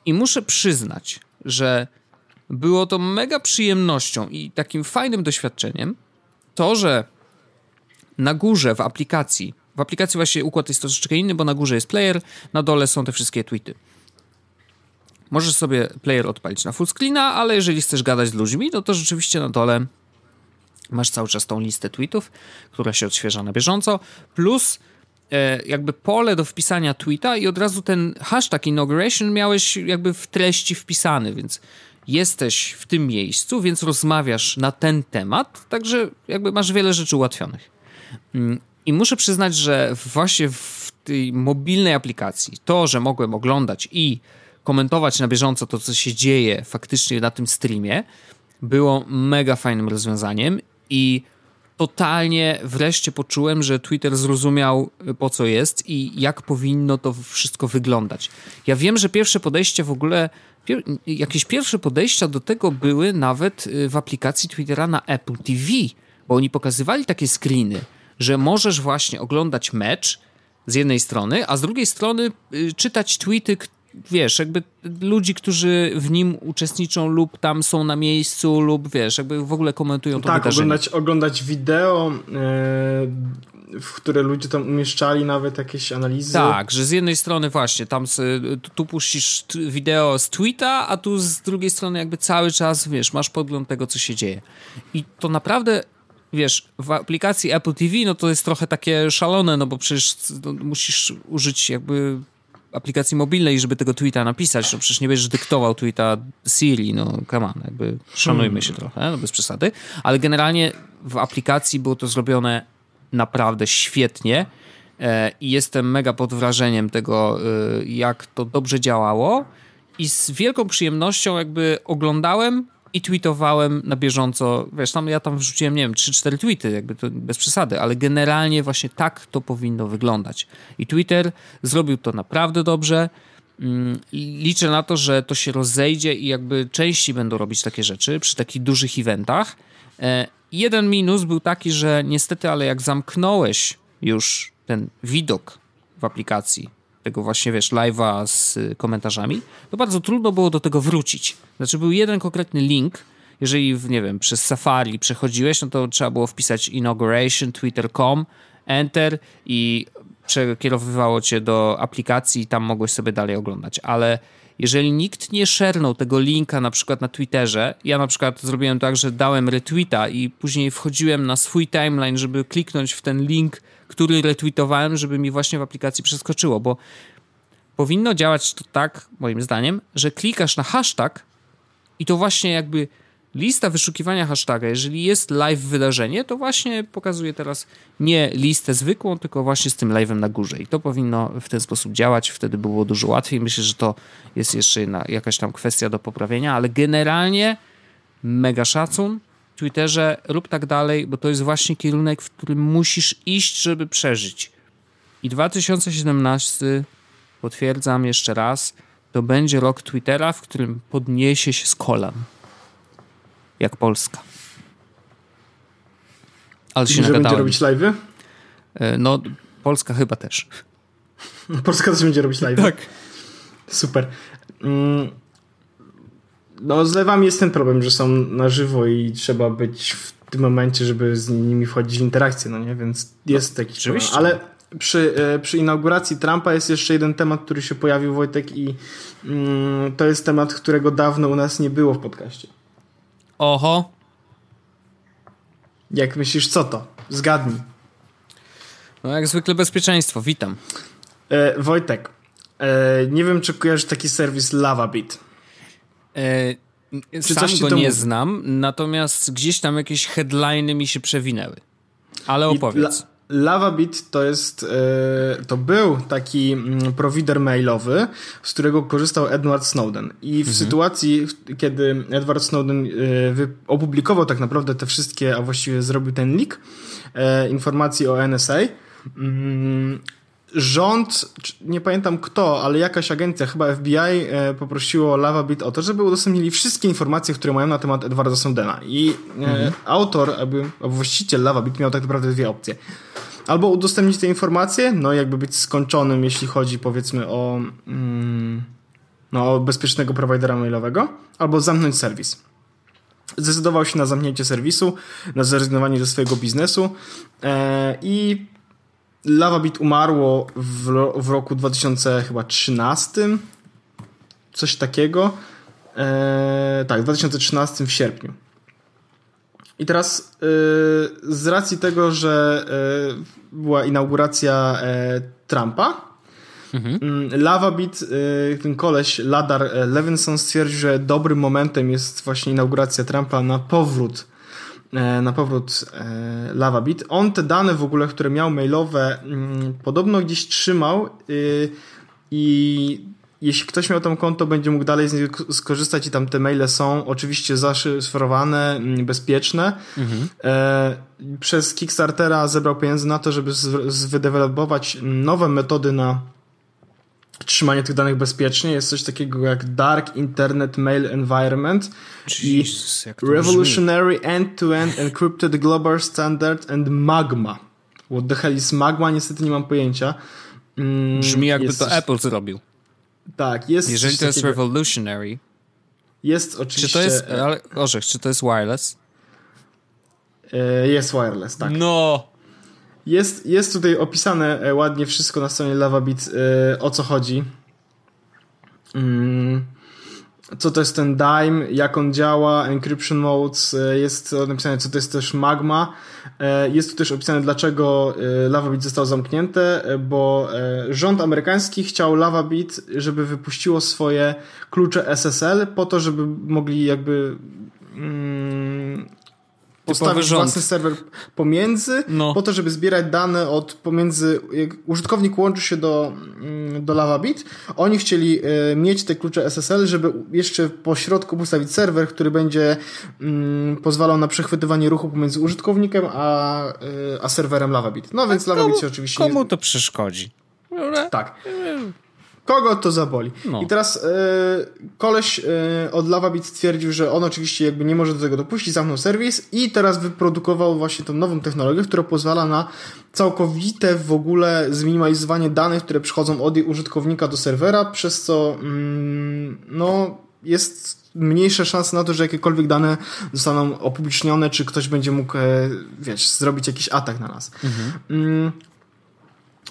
B: I muszę przyznać, że było to mega przyjemnością i takim fajnym doświadczeniem to, że na górze w aplikacji, w aplikacji właśnie układ jest troszeczkę inny, bo na górze jest player, na dole są te wszystkie tweety. Możesz sobie player odpalić na full screena, ale jeżeli chcesz gadać z ludźmi, no to rzeczywiście na dole masz cały czas tą listę tweetów, która się odświeża na bieżąco, plus e, jakby pole do wpisania tweeta i od razu ten hashtag inauguration miałeś jakby w treści wpisany, więc jesteś w tym miejscu, więc rozmawiasz na ten temat, także jakby masz wiele rzeczy ułatwionych. Mm, I muszę przyznać, że właśnie w tej mobilnej aplikacji to, że mogłem oglądać i komentować na bieżąco to, co się dzieje faktycznie na tym streamie, było mega fajnym rozwiązaniem i totalnie wreszcie poczułem, że Twitter zrozumiał po co jest i jak powinno to wszystko wyglądać. Ja wiem, że pierwsze podejście w ogóle, pier jakieś pierwsze podejścia do tego były nawet y, w aplikacji Twittera na Apple TV, bo oni pokazywali takie screeny, że możesz właśnie oglądać mecz z jednej strony, a z drugiej strony y, czytać tweety, wiesz, jakby ludzi, którzy w nim uczestniczą lub tam są na miejscu lub wiesz, jakby w ogóle komentują to
A: tak,
B: wydarzenie.
A: Oglądać, oglądać wideo, yy, w które ludzie tam umieszczali nawet jakieś analizy.
B: Tak, że z jednej strony właśnie tam tu puścisz wideo z tweeta, a tu z drugiej strony jakby cały czas, wiesz, masz podgląd tego, co się dzieje. I to naprawdę wiesz, w aplikacji Apple TV, no to jest trochę takie szalone, no bo przecież no, musisz użyć jakby aplikacji mobilnej, żeby tego tweeta napisać, no przecież nie będziesz dyktował tweeta Siri, no come on, jakby szanujmy się trochę, no bez przesady, ale generalnie w aplikacji było to zrobione naprawdę świetnie e, i jestem mega pod wrażeniem tego, e, jak to dobrze działało i z wielką przyjemnością jakby oglądałem i tweetowałem na bieżąco. Wiesz, tam ja tam wrzuciłem, nie wiem, 3-4 tweety, jakby to bez przesady, ale generalnie właśnie tak to powinno wyglądać. I Twitter zrobił to naprawdę dobrze. Mm, liczę na to, że to się rozejdzie i jakby częściej będą robić takie rzeczy przy takich dużych eventach. Jeden minus był taki, że niestety, ale jak zamknąłeś już ten widok w aplikacji tego właśnie, wiesz, live'a z komentarzami, to bardzo trudno było do tego wrócić. Znaczy był jeden konkretny link, jeżeli, nie wiem, przez Safari przechodziłeś, no to trzeba było wpisać inauguration, twitter.com, enter i przekierowywało cię do aplikacji i tam mogłeś sobie dalej oglądać, ale jeżeli nikt nie szernął tego linka na przykład na Twitterze, ja na przykład zrobiłem tak, że dałem retweeta i później wchodziłem na swój timeline, żeby kliknąć w ten link, który retweetowałem, żeby mi właśnie w aplikacji przeskoczyło, bo powinno działać to tak, moim zdaniem, że klikasz na hashtag i to właśnie jakby lista wyszukiwania hashtaga, jeżeli jest live wydarzenie, to właśnie pokazuje teraz nie listę zwykłą, tylko właśnie z tym live'em na górze. I to powinno w ten sposób działać, wtedy było dużo łatwiej. Myślę, że to jest jeszcze jedna, jakaś tam kwestia do poprawienia, ale generalnie mega szacun. Twitterze rób tak dalej, bo to jest właśnie kierunek, w którym musisz iść, żeby przeżyć. I 2017, potwierdzam jeszcze raz, to będzie rok Twittera, w którym podniesie się z kolan. Jak Polska.
A: Ale się że będzie robić live'y?
B: E, no, Polska chyba też.
A: Polska też będzie robić live'y?
B: Tak.
A: Super. Mm, no, z live'ami jest ten problem, że są na żywo i trzeba być w tym momencie, żeby z nimi wchodzić w interakcję, no nie? Więc jest no, taki
B: Oczywiście.
A: Problem. Ale przy, e, przy inauguracji Trumpa jest jeszcze jeden temat, który się pojawił, Wojtek, i mm, to jest temat, którego dawno u nas nie było w podcaście.
B: Oho.
A: Jak myślisz, co to? Zgadnij.
B: No jak zwykle bezpieczeństwo, witam.
A: E, Wojtek, e, nie wiem, czy kojarzysz taki serwis LavaBit.
B: E, czy sam go nie mówi? znam, natomiast gdzieś tam jakieś headliny mi się przewinęły. Ale opowiedz.
A: LavaBit to jest, e, to był taki mm, provider mailowy, z którego korzystał Edward Snowden. I w mhm. sytuacji, kiedy Edward Snowden e, opublikował tak naprawdę te wszystkie, a właściwie zrobił ten leak e, informacji o NSA, rząd, nie pamiętam kto, ale jakaś agencja, chyba FBI, e, poprosiło LavaBit o to, żeby udostępnili wszystkie informacje, które mają na temat Edwarda Snowdena. I e, mhm. autor, albo, albo właściciel LavaBit miał tak naprawdę dwie opcje. Albo udostępnić te informacje, no jakby być skończonym, jeśli chodzi powiedzmy o, mm, no, o bezpiecznego prowajdera mailowego, albo zamknąć serwis. Zdecydował się na zamknięcie serwisu, na zrezygnowanie ze swojego biznesu e, i LavaBit umarło w, w roku 2013, coś takiego. E, tak, w 2013 w sierpniu. I teraz e, z racji tego, że e, była inauguracja e, Trumpa, mhm. Mm, LavaBit, ten koleś Ladar Levinson stwierdził, że dobrym momentem jest właśnie inauguracja Trumpa na powrót na powrót e, LavaBit. On te dane w ogóle, które miał mailowe, mm, podobno gdzieś trzymał y, i jeśli ktoś miał tam konto, będzie mógł dalej z niego skorzystać i tam te maile są oczywiście zaszyfrowane, mm, bezpieczne. Mhm. E, przez Kickstartera zebrał pieniędzy na to, żeby wydevelopować nowe metody na trzymanie tych danych bezpiecznie. Jest coś takiego jak Dark Internet Mail Environment
B: Jesus,
A: i Revolutionary End-to-End Encrypted Global Standard and Magma. What the hell is Magma? Niestety nie mam pojęcia.
B: Mm, Brzmi jakby to Apple zrobił.
A: Tak, jest.
B: Jeżeli to jest takiego... revolutionary.
A: Jest oczywiście.
B: Czy to jest. Ale, Orzech, czy to jest wireless?
A: E, jest wireless, tak.
B: No!
A: Jest, jest tutaj opisane e, ładnie wszystko na stronie LavaBit, e, o co chodzi. Mm, co to jest ten Dime, jak on działa, encryption modes, jest napisane, co to jest też Magma. Jest tu też opisane, dlaczego LavaBit zostało zamknięte, bo rząd amerykański chciał LavaBit, żeby wypuściło swoje klucze SSL po to, żeby mogli jakby mm, postawić własny serwer pomiędzy, no. po to, żeby zbierać dane od pomiędzy, jak użytkownik łączy się do, mm, do LavaBit, oni chcieli y, mieć te klucze SSL, żeby jeszcze po środku postawić serwer, który będzie y, pozwalał na przechwytywanie ruchu pomiędzy użytkownikiem a, y, a serwerem LavaBit. No więc LavaBit się oczywiście...
B: Komu to przeszkodzi?
A: Tak. Kogo to zaboli? No. I teraz yy, koleś yy, od LavaBit stwierdził, że on oczywiście jakby nie może do tego dopuścić, zamknął serwis i teraz wyprodukował właśnie tą nową technologię, która pozwala na całkowite w ogóle zminimalizowanie danych, które przychodzą od użytkownika do serwera, przez co mm, no jest mniejsza szansa na to, że jakiekolwiek dane zostaną opublicznione, czy ktoś będzie mógł, e, wiesz, zrobić jakiś atak na nas. Mhm.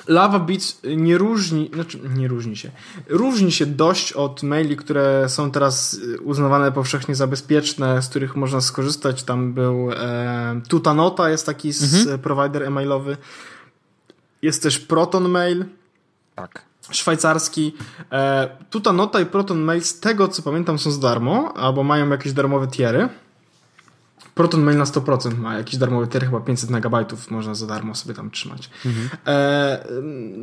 A: Lava Beats nie różni, znaczy nie różni się, różni się dość od maili, które są teraz uznawane powszechnie za bezpieczne, z których można skorzystać. Tam był e, Tutanota, jest taki mhm. provider e-mailowy. Jest też Proton Mail.
B: Tak.
A: Szwajcarski. E, Tutanota i Proton Mail, z tego co pamiętam, są za darmo, albo mają jakieś darmowe tiery. Proton Mail na 100% ma jakiś darmowy tier, chyba 500 megabajtów można za darmo sobie tam trzymać. Mhm. E,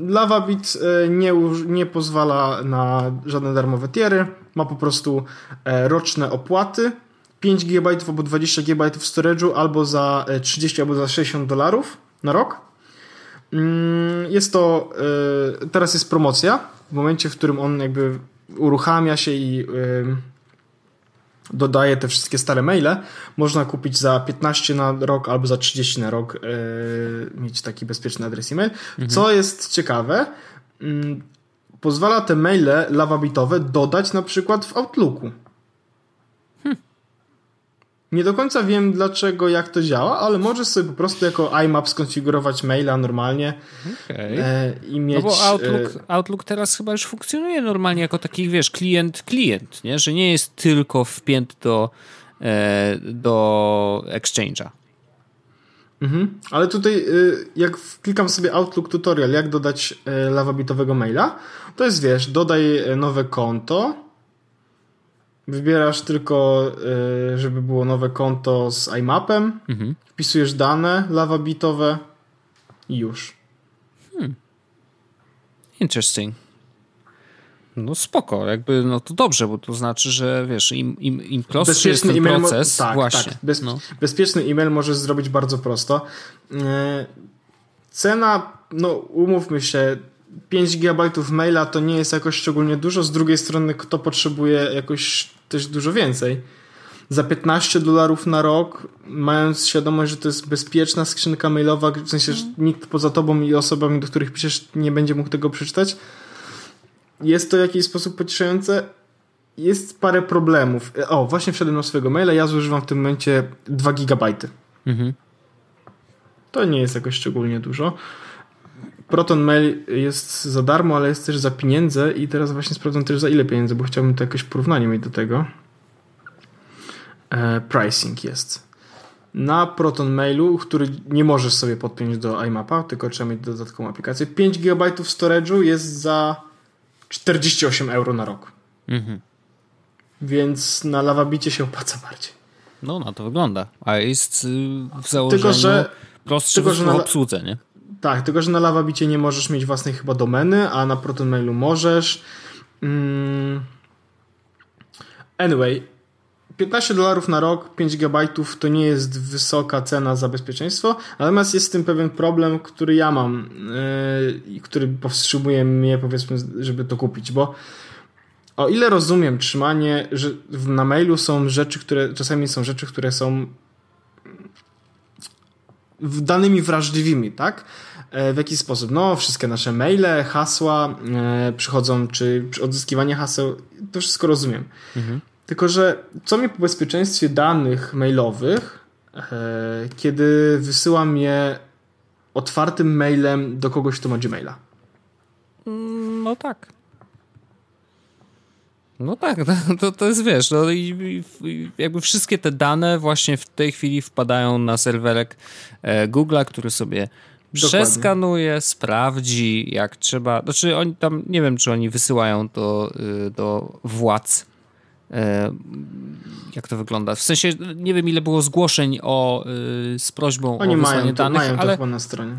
A: LavaBit e, nie, nie pozwala na żadne darmowe tiery, ma po prostu e, roczne opłaty, 5 GB albo 20 GB storage'u albo za 30 e, albo za 60 dolarów na rok. Mm, jest to, teraz jest promocja, w momencie, w którym on jakby uruchamia się i dodaje te wszystkie stare maile, można kupić za 15 na rok albo za 30 na rok, yy, mieć taki bezpieczny adres e-mail. Mhm. Co jest ciekawe, yy, pozwala te maile lawabitowe dodać na przykład w Outlooku. Nie do końca wiem dlaczego, jak to działa, ale możesz sobie po prostu jako IMAP skonfigurować maila normalnie okay. e, i mieć... No
B: bo Outlook, e... Outlook teraz chyba już funkcjonuje normalnie jako taki, wiesz, klient, klient, nie? Że nie jest tylko wpięty do, e, do Exchange'a.
A: Mhm. Ale tutaj, e, jak klikam sobie Outlook tutorial, jak dodać e, lawabitowego maila, to jest, wiesz, dodaj nowe konto, Wybierasz tylko, y, żeby było nowe konto z iMapem, mhm. wpisujesz dane lawabitowe i już. Hmm.
B: Interesting. No spoko, jakby no to dobrze, bo to znaczy, że wiesz, im, im, im prostszy jest ten proces, tak, właśnie. Tak.
A: Bez,
B: no.
A: Bezpieczny e-mail możesz zrobić bardzo prosto. Y, cena, no umówmy się, 5 GB maila to nie jest jakoś szczególnie dużo. Z drugiej strony, kto potrzebuje jakoś też dużo więcej? Za 15 dolarów na rok, mając świadomość, że to jest bezpieczna skrzynka mailowa, w sensie, że nikt poza tobą i osobami, do których piszesz, nie będzie mógł tego przeczytać, jest to w jakiś sposób pocieszające. Jest parę problemów. O, właśnie wszedłem na swojego maila, ja zużywam w tym momencie 2 gigabajty. Mhm. To nie jest jakoś szczególnie dużo. Proton Mail jest za darmo, ale jest też za pieniądze i teraz właśnie sprawdzam też za ile pieniędzy, bo chciałbym to jakieś porównanie mieć do tego. E, pricing jest. Na Proton Mailu, który nie możesz sobie podpiąć do iMapa, tylko trzeba mieć dodatkową aplikację, 5 GB storage'u jest za 48 euro na rok. Mhm. Więc na Lavabicie się opłaca bardziej.
B: No, na to wygląda. A jest y, w założeniu tylko, że, prostszy tylko, że w obsłudze, nie?
A: Tak, tylko że na LavaBicie nie możesz mieć własnej chyba domeny, a na ProtonMailu możesz. Mm. Anyway, 15 dolarów na rok, 5 GB to nie jest wysoka cena za bezpieczeństwo, natomiast jest z tym pewien problem, który ja mam i yy, który powstrzymuje mnie, powiedzmy, żeby to kupić, bo o ile rozumiem trzymanie, że na mailu są rzeczy, które czasami są rzeczy, które są danymi wrażliwymi, tak? W jaki sposób? No, wszystkie nasze maile, hasła e, przychodzą, czy, czy odzyskiwanie haseł, to wszystko rozumiem. Mhm. Tylko, że co mi po bezpieczeństwie danych mailowych, e, kiedy wysyłam je otwartym mailem do kogoś, kto ma Gmaila?
B: Mm, no tak. No tak, to, to jest wiesz, no i, i jakby wszystkie te dane właśnie w tej chwili wpadają na serwerek e, Google'a, który sobie. Przeskanuje, sprawdzi jak trzeba. Znaczy oni tam, nie wiem czy oni wysyłają to y, do władz e, jak to wygląda. W sensie nie wiem ile było zgłoszeń o, y, z prośbą
A: oni
B: o wysłanie
A: mają
B: danych,
A: mają
B: ale
A: chyba na stronie.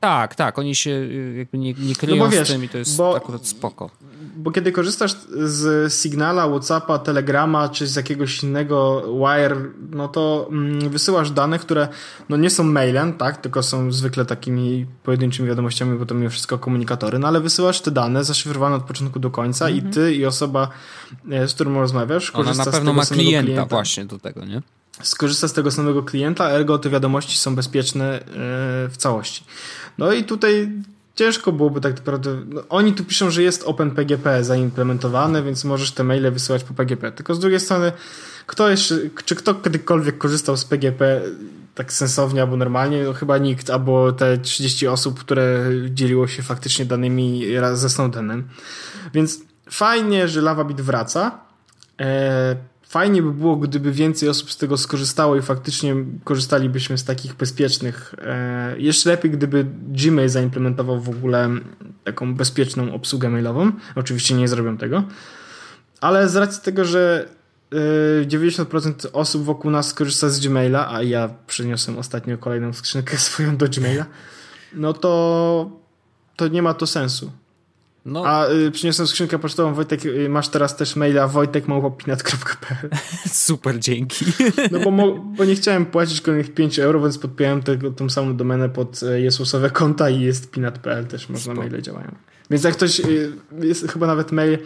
B: Tak, tak, oni się y, jakby nie, nie kryją no wiesz, z tym i to jest bo, akurat spoko.
A: Bo kiedy korzystasz z Signala, Whatsappa, Telegrama czy z jakiegoś innego Wire, no to mm, wysyłasz dane, które no nie są mailem, tak, tylko są zwykle takimi pojedynczymi wiadomościami, bo to mimo wszystko komunikatory, no ale wysyłasz te dane zaszyfrowane od początku do końca mm -hmm. i mhm. ty i osoba, e, z którą rozmawiasz,
B: Ona na pewno ma klienta, klienta właśnie do tego, nie?
A: Skorzysta z tego samego klienta, ergo te wiadomości są bezpieczne e, w całości. No i tutaj ciężko byłoby tak naprawdę. No, oni tu piszą, że jest OpenPGP zaimplementowane, więc możesz te maile wysyłać po PGP. Tylko z drugiej strony, kto jeszcze, czy kto kiedykolwiek korzystał z PGP tak sensownie albo normalnie? No, chyba nikt, albo te 30 osób, które dzieliło się faktycznie danymi ze Snowdenem. Więc fajnie, że LavaBit wraca. E, fajnie by było, gdyby więcej osób z tego skorzystało i faktycznie korzystalibyśmy z takich bezpiecznych. E, jeszcze lepiej, gdyby Gmail zaimplementował w ogóle taką bezpieczną obsługę mailową. Oczywiście nie zrobią tego. Ale z racji tego, że 90% e, osób wokół nas korzysta z Gmaila, a ja przyniosłem ostatnio kolejną skrzynkę swoją do Gmaila, no to, to nie ma to sensu. No. A y, przyniosłem skrzynkę pocztową, Wojtek, y, masz teraz też maila wojtekmałpopinat.pl
B: Super, dzięki.
A: No bo, bo nie chciałem płacić kolejnych 5 euro, więc podpiąłem tego, tą samą domenę pod y, Jezusowe konta i jest pinat.pl też można, Spoko. maile działają. Więc jak ktoś, y, jest chyba nawet mail,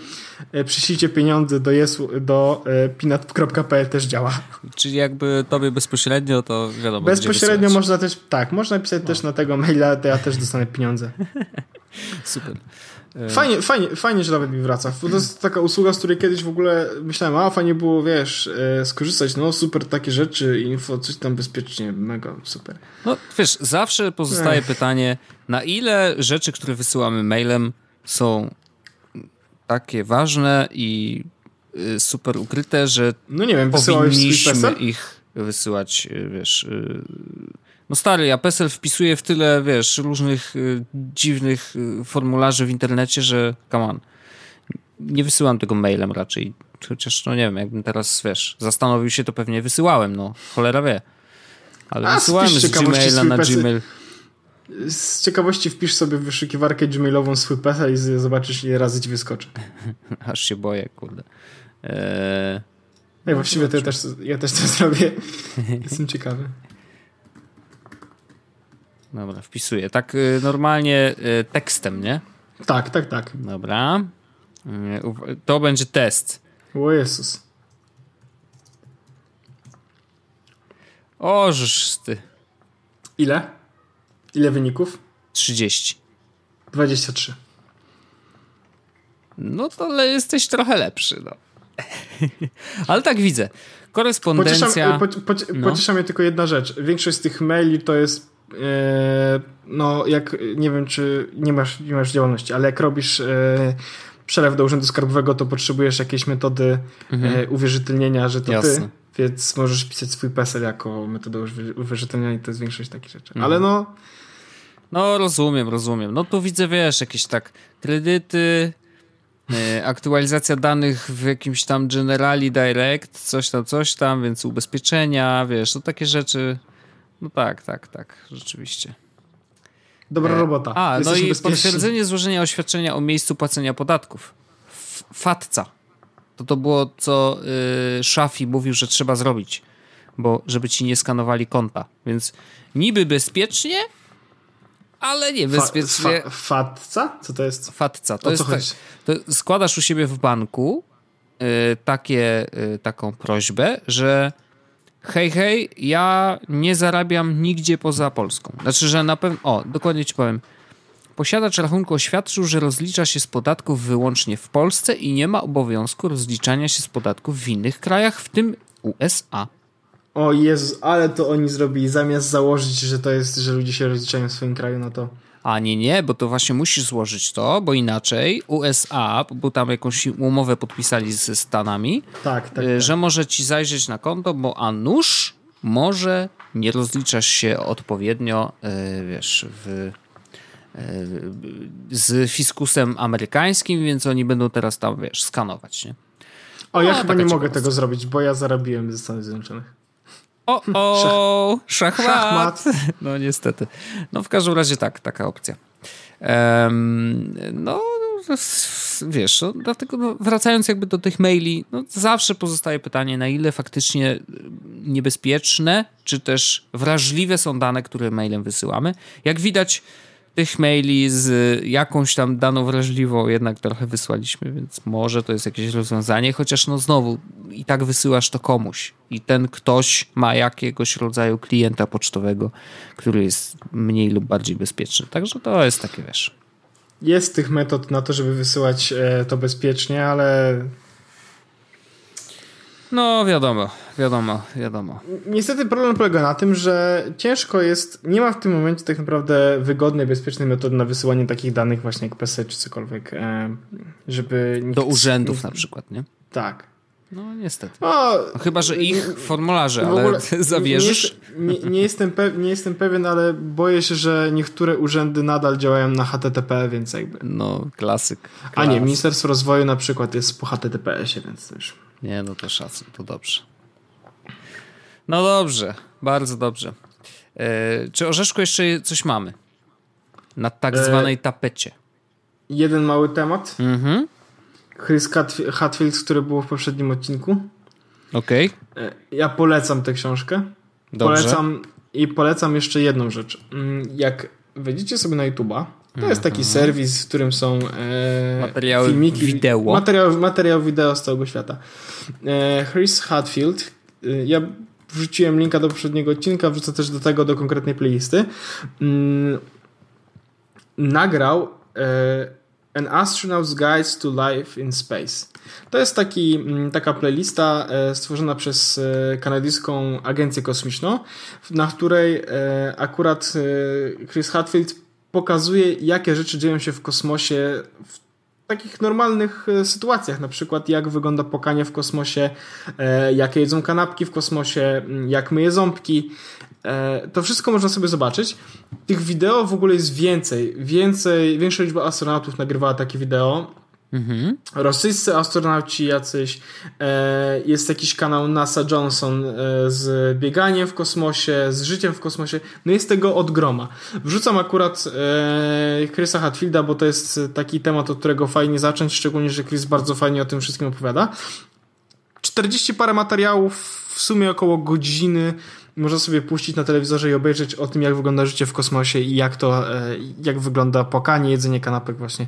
A: y, przyślijcie pieniądze do, jesu, do pinat.pl też działa.
B: Czyli jakby tobie bezpośrednio to wiadomo.
A: Bezpośrednio można też, tak, można pisać no. też na tego maila, to ja też dostanę pieniądze.
B: Super.
A: E, fajnie, fajnie, fajnie, że nawet mi wraca. To jest taka usługa, z której kiedyś w ogóle myślałem, a fajnie było, wiesz, e, skorzystać, no super, takie rzeczy, info, coś tam bezpiecznie, mega super.
B: No wiesz, zawsze pozostaje Ech. pytanie, na ile rzeczy, które wysyłamy mailem są takie ważne i y, super ukryte, że
A: no nie wiem,
B: powinniśmy ich wysyłać, y, wiesz, y, no stary, ja PESEL wpisuję w tyle, wiesz, różnych y, dziwnych y, formularzy w internecie, że come on. Nie wysyłam tego mailem raczej. Chociaż, no nie wiem, jakbym teraz, wiesz, zastanowił się, to pewnie wysyłałem, no. Cholera wie. Ale A, wysyłałem z Gmaila na PESEL. Gmail.
A: Z ciekawości wpisz sobie w wyszukiwarkę gmailową swój PESEL i zobaczysz, ile razy ci wyskoczy.
B: Aż się boję, kurde. Eee...
A: No, właściwie to ja też, ja też to zrobię. Jestem ciekawy.
B: Dobra, wpisuję. Tak y, normalnie y, tekstem, nie?
A: Tak, tak, tak.
B: Dobra. Y, to będzie test.
A: O Jezus.
B: Ty.
A: Ile? Ile wyników?
B: 30.
A: 23.
B: No to jesteś trochę lepszy, no. Ale tak widzę. Korespondencja. Pociesza,
A: po, po, no. pociesza mnie tylko jedna rzecz. Większość z tych maili to jest no jak nie wiem, czy nie masz, nie masz działalności, ale jak robisz e, przelew do urzędu skarbowego, to potrzebujesz jakiejś metody mhm. E, uwierzytelnienia, że to Jasne. ty, więc możesz pisać swój PESEL jako metodę uwierzytelniania i to jest większość takich rzeczy. Mhm. Ale no...
B: No rozumiem, rozumiem. No tu widzę, wiesz, jakieś tak kredyty, aktualizacja danych w jakimś tam Generali Direct, coś tam, coś tam, więc ubezpieczenia, wiesz, to takie rzeczy no tak, tak, tak, rzeczywiście.
A: Dobra e, robota.
B: A, no i potwierdzenie złożenia oświadczenia o miejscu płacenia podatków. FATCA. To to było, co y, Szafi mówił, że trzeba zrobić, bo żeby ci nie skanowali konta. Więc niby bezpiecznie, ale nie bezpiecznie.
A: Fa, fa, FATCA? Co to jest?
B: FATCA. To o jest tak, to składasz u siebie w banku y, takie, y, taką prośbę, że hej, hej, ja nie zarabiam nigdzie poza Polską. Znaczy, że na pewno, o, dokładnie ci powiem. Posiadacz rachunku oświadczył, że rozlicza się z podatków wyłącznie w Polsce i nie ma obowiązku rozliczania się z podatków w innych krajach, w tym USA.
A: O Jezus, ale to oni zrobili. Zamiast założyć, że to jest, że ludzie się rozliczają w swoim kraju, no to...
B: A nie, nie, bo to właśnie musisz złożyć to, bo inaczej USA, bo tam jakąś umowę podpisali ze Stanami,
A: tak, tak,
B: y,
A: tak.
B: że może ci zajrzeć na konto, bo a nuż może nie rozliczasz się odpowiednio, y, wiesz, w, y, z fiskusem amerykańskim, więc oni będą teraz tam, wiesz, skanować, nie?
A: O, ja
B: No,
A: chyba nie mogę tego zrobić, bo ja zarobiłem ze Stanów Zjednoczonych.
B: O, o, szachmat.
A: Szachmat.
B: No niestety. No w każdym razie tak, taka opcja. Em, no, wiesz, no, dlatego no, wracając jakby do tych maili, no, zawsze pozostaje pytanie, na ile faktycznie niebezpieczne, czy też wrażliwe są dane, które mailem wysyłamy. Jak widać, tych maili z jakąś tam daną wrażliwą jednak trochę wysłaliśmy, więc może to jest jakieś rozwiązanie, chociaż no znowu i tak wysyłasz to komuś i ten ktoś ma jakiegoś rodzaju klienta pocztowego, który jest mniej lub bardziej bezpieczny. Także to jest takie, wiesz.
A: Jest tych metod na to, żeby wysyłać e, to bezpiecznie, ale
B: No wiadomo, wiadomo, wiadomo.
A: niestety problem polega na tym, że ciężko jest, nie ma w tym momencie tak naprawdę wygodnej, bezpiecznej metody na wysyłanie takich danych właśnie jak PESEL czy cokolwiek, e, żeby... Nikt,
B: Do urzędów na przykład, nie?
A: Tak.
B: No niestety.
A: O,
B: No, chyba, że ich formularze, ale zawierzysz.
A: Nie, nie, nie, jestem pew, nie jestem pewien, ale boję się, że niektóre urzędy nadal działają na HTTP, więc jakby...
B: No, klasyk.
A: A nie,
B: Klasyk.
A: Ministerstwo Rozwoju na przykład jest po HTTPS-ie, więc też...
B: Nie, no to szacun, to dobrze. No dobrze, bardzo dobrze. E, czy Orzeszku jeszcze coś mamy? Na tak
A: E,
B: zwanej tapecie.
A: Jeden mały temat.
B: Mhm.
A: Chris Hatf- Hatfield, który było w poprzednim odcinku.
B: Okej,
A: E, Ja polecam tę książkę.
B: dobrze.
A: Polecam i polecam jeszcze jedną rzecz. Mm, Jak wejdziecie sobie na YouTube'a, to jest taki serwis, w którym są e,
B: Materiały
A: filmiki,
B: wideo.
A: Materiał, materiał wideo z całego świata. E, Chris Hatfield, e, ja wrzuciłem linka do poprzedniego odcinka, wrzucę też do tego, do konkretnej playlisty. Mm, nagrał e, An Astronaut's Guide to Life in Space. To jest taki, mm, taka playlista e, stworzona przez e, kanadyjską agencję kosmiczną, na której akurat Chris Hadfield pokazuje, jakie rzeczy dzieją się w kosmosie w takich normalnych e, sytuacjach, na przykład jak wygląda pokanie w kosmosie, e, jakie jedzą kanapki w kosmosie, jak myje ząbki. E, To wszystko można sobie zobaczyć. Tych wideo w ogóle jest więcej. Więcej, większa liczba astronautów nagrywała takie wideo.
B: Mhm.
A: Rosyjscy astronauci jacyś. E, Jest jakiś kanał NASA Johnson e, z bieganiem w kosmosie, z życiem w kosmosie. No jest tego od groma. Wrzucam akurat e, Chrisa Hatfielda, bo to jest taki temat, od którego fajnie zacząć, szczególnie, że Chris bardzo fajnie o tym wszystkim opowiada. 40 parę materiałów, w sumie około godziny można sobie puścić na telewizorze i obejrzeć o tym, jak wygląda życie w kosmosie i jak to, e, jak wygląda pokanie, jedzenie kanapek właśnie.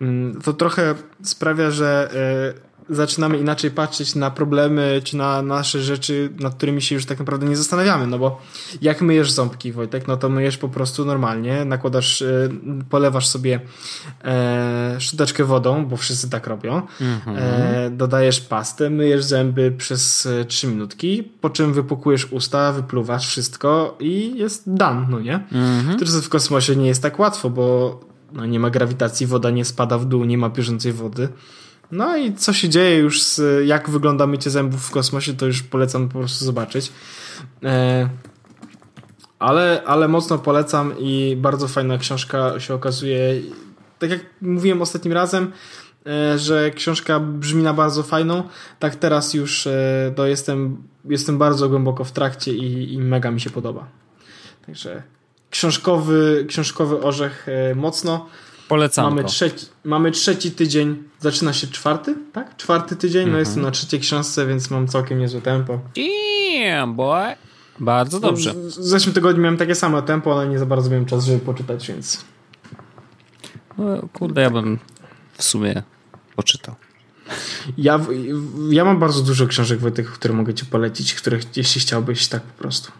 A: Mm, To trochę sprawia, że e, zaczynamy inaczej patrzeć na problemy, czy na nasze rzeczy, nad którymi się już tak naprawdę nie zastanawiamy, no bo jak myjesz ząbki, Wojtek, no to myjesz po prostu normalnie, nakładasz, e, polewasz sobie e, szczoteczkę wodą, bo wszyscy tak robią, e, dodajesz pastę, myjesz zęby przez e, 3 minutki, po czym wypukujesz usta, wypluwasz wszystko i jest dan, no nie?
B: Mhm.
A: Tylko w kosmosie nie jest tak łatwo, bo no, nie ma grawitacji, woda nie spada w dół, nie ma bieżącej wody. No i co się dzieje już z, jak wygląda mycie zębów w kosmosie, to już polecam po prostu zobaczyć. E, ale, ale mocno polecam i bardzo fajna książka się okazuje. Tak jak mówiłem ostatnim razem, e, że książka brzmi na bardzo fajną, tak teraz już e, to jestem, jestem bardzo głęboko w trakcie i, i mega mi się podoba. Także książkowy, książkowy orzech e, mocno.
B: Polecam
A: Mamy trzeci, mamy trzeci tydzień, zaczyna się czwarty, tak? Czwarty tydzień,
B: Mhm.
A: no jestem na trzeciej książce, więc mam całkiem niezłe tempo.
B: Damn, boy. Bardzo dobrze.
A: W w zeszłym tygodniu miałem takie samo tempo, ale nie za bardzo miałem czas, żeby poczytać, więc
B: No, kurde, ja bym w sumie poczytał.
A: Ja, ja mam bardzo dużo książek Wojtek, które mogę ci polecić, które jeśli chciałbyś tak po prostu.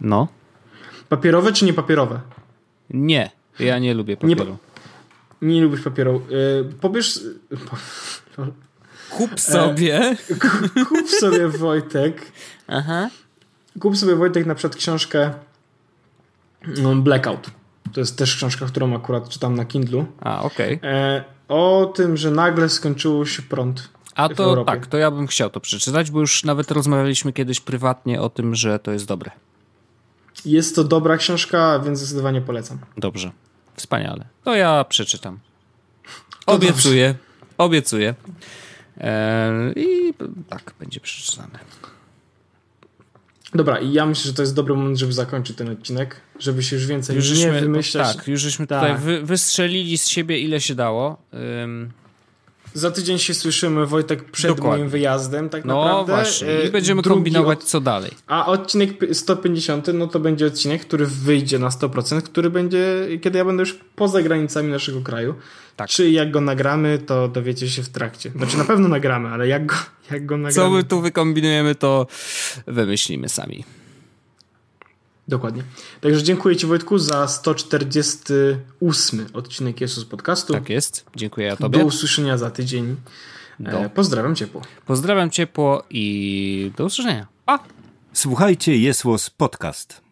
B: No.
A: Papierowe czy nie papierowe?
B: Nie, ja nie lubię papieru.
A: Nie, nie lubisz papieru. Yy, pobierz...
B: Kup sobie. E,
A: kup sobie Wojtek.
B: Aha.
A: Kup sobie Wojtek na przykład książkę no, Blackout. To jest też książka, którą akurat czytam na Kindlu.
B: A, okej. Okay.
A: E, o tym, że nagle skończyło się prąd.
B: A to tak, to ja bym chciał to przeczytać, bo już nawet rozmawialiśmy kiedyś prywatnie o tym, że to jest dobre.
A: Jest to dobra książka, więc zdecydowanie polecam.
B: Dobrze. Wspaniale. To ja przeczytam. Obiecuję. Obiecuję. Eee, I tak, będzie przeczytane.
A: Dobra, i ja myślę, że to jest dobry moment, żeby zakończyć ten odcinek, żeby się już więcej już nie wymyślać.
B: Tak, już żeśmy tak. tutaj wy, wystrzelili z siebie ile się dało. Um,
A: za tydzień się słyszymy, Wojtek, przed Dokładnie. moim wyjazdem, tak
B: no,
A: naprawdę.
B: Właśnie. I będziemy Drugi kombinować, co dalej.
A: A odcinek 150, no to będzie odcinek, który wyjdzie na 100%, który będzie, kiedy ja będę już poza granicami naszego kraju. Tak. Czy jak go nagramy, to dowiecie się w trakcie. Znaczy na pewno nagramy, ale jak go, jak go nagramy.
B: Co my tu wykombinujemy, to wymyślimy
A: Dokładnie. Także dziękuję Ci Wojtku za 148 odcinek Jesus Podcastu.
B: Tak jest. Dziękuję ja Tobie.
A: Do usłyszenia za tydzień. Do. E, pozdrawiam ciepło.
B: Pozdrawiam ciepło i do usłyszenia. Pa!
C: Słuchajcie Jesus Podcast.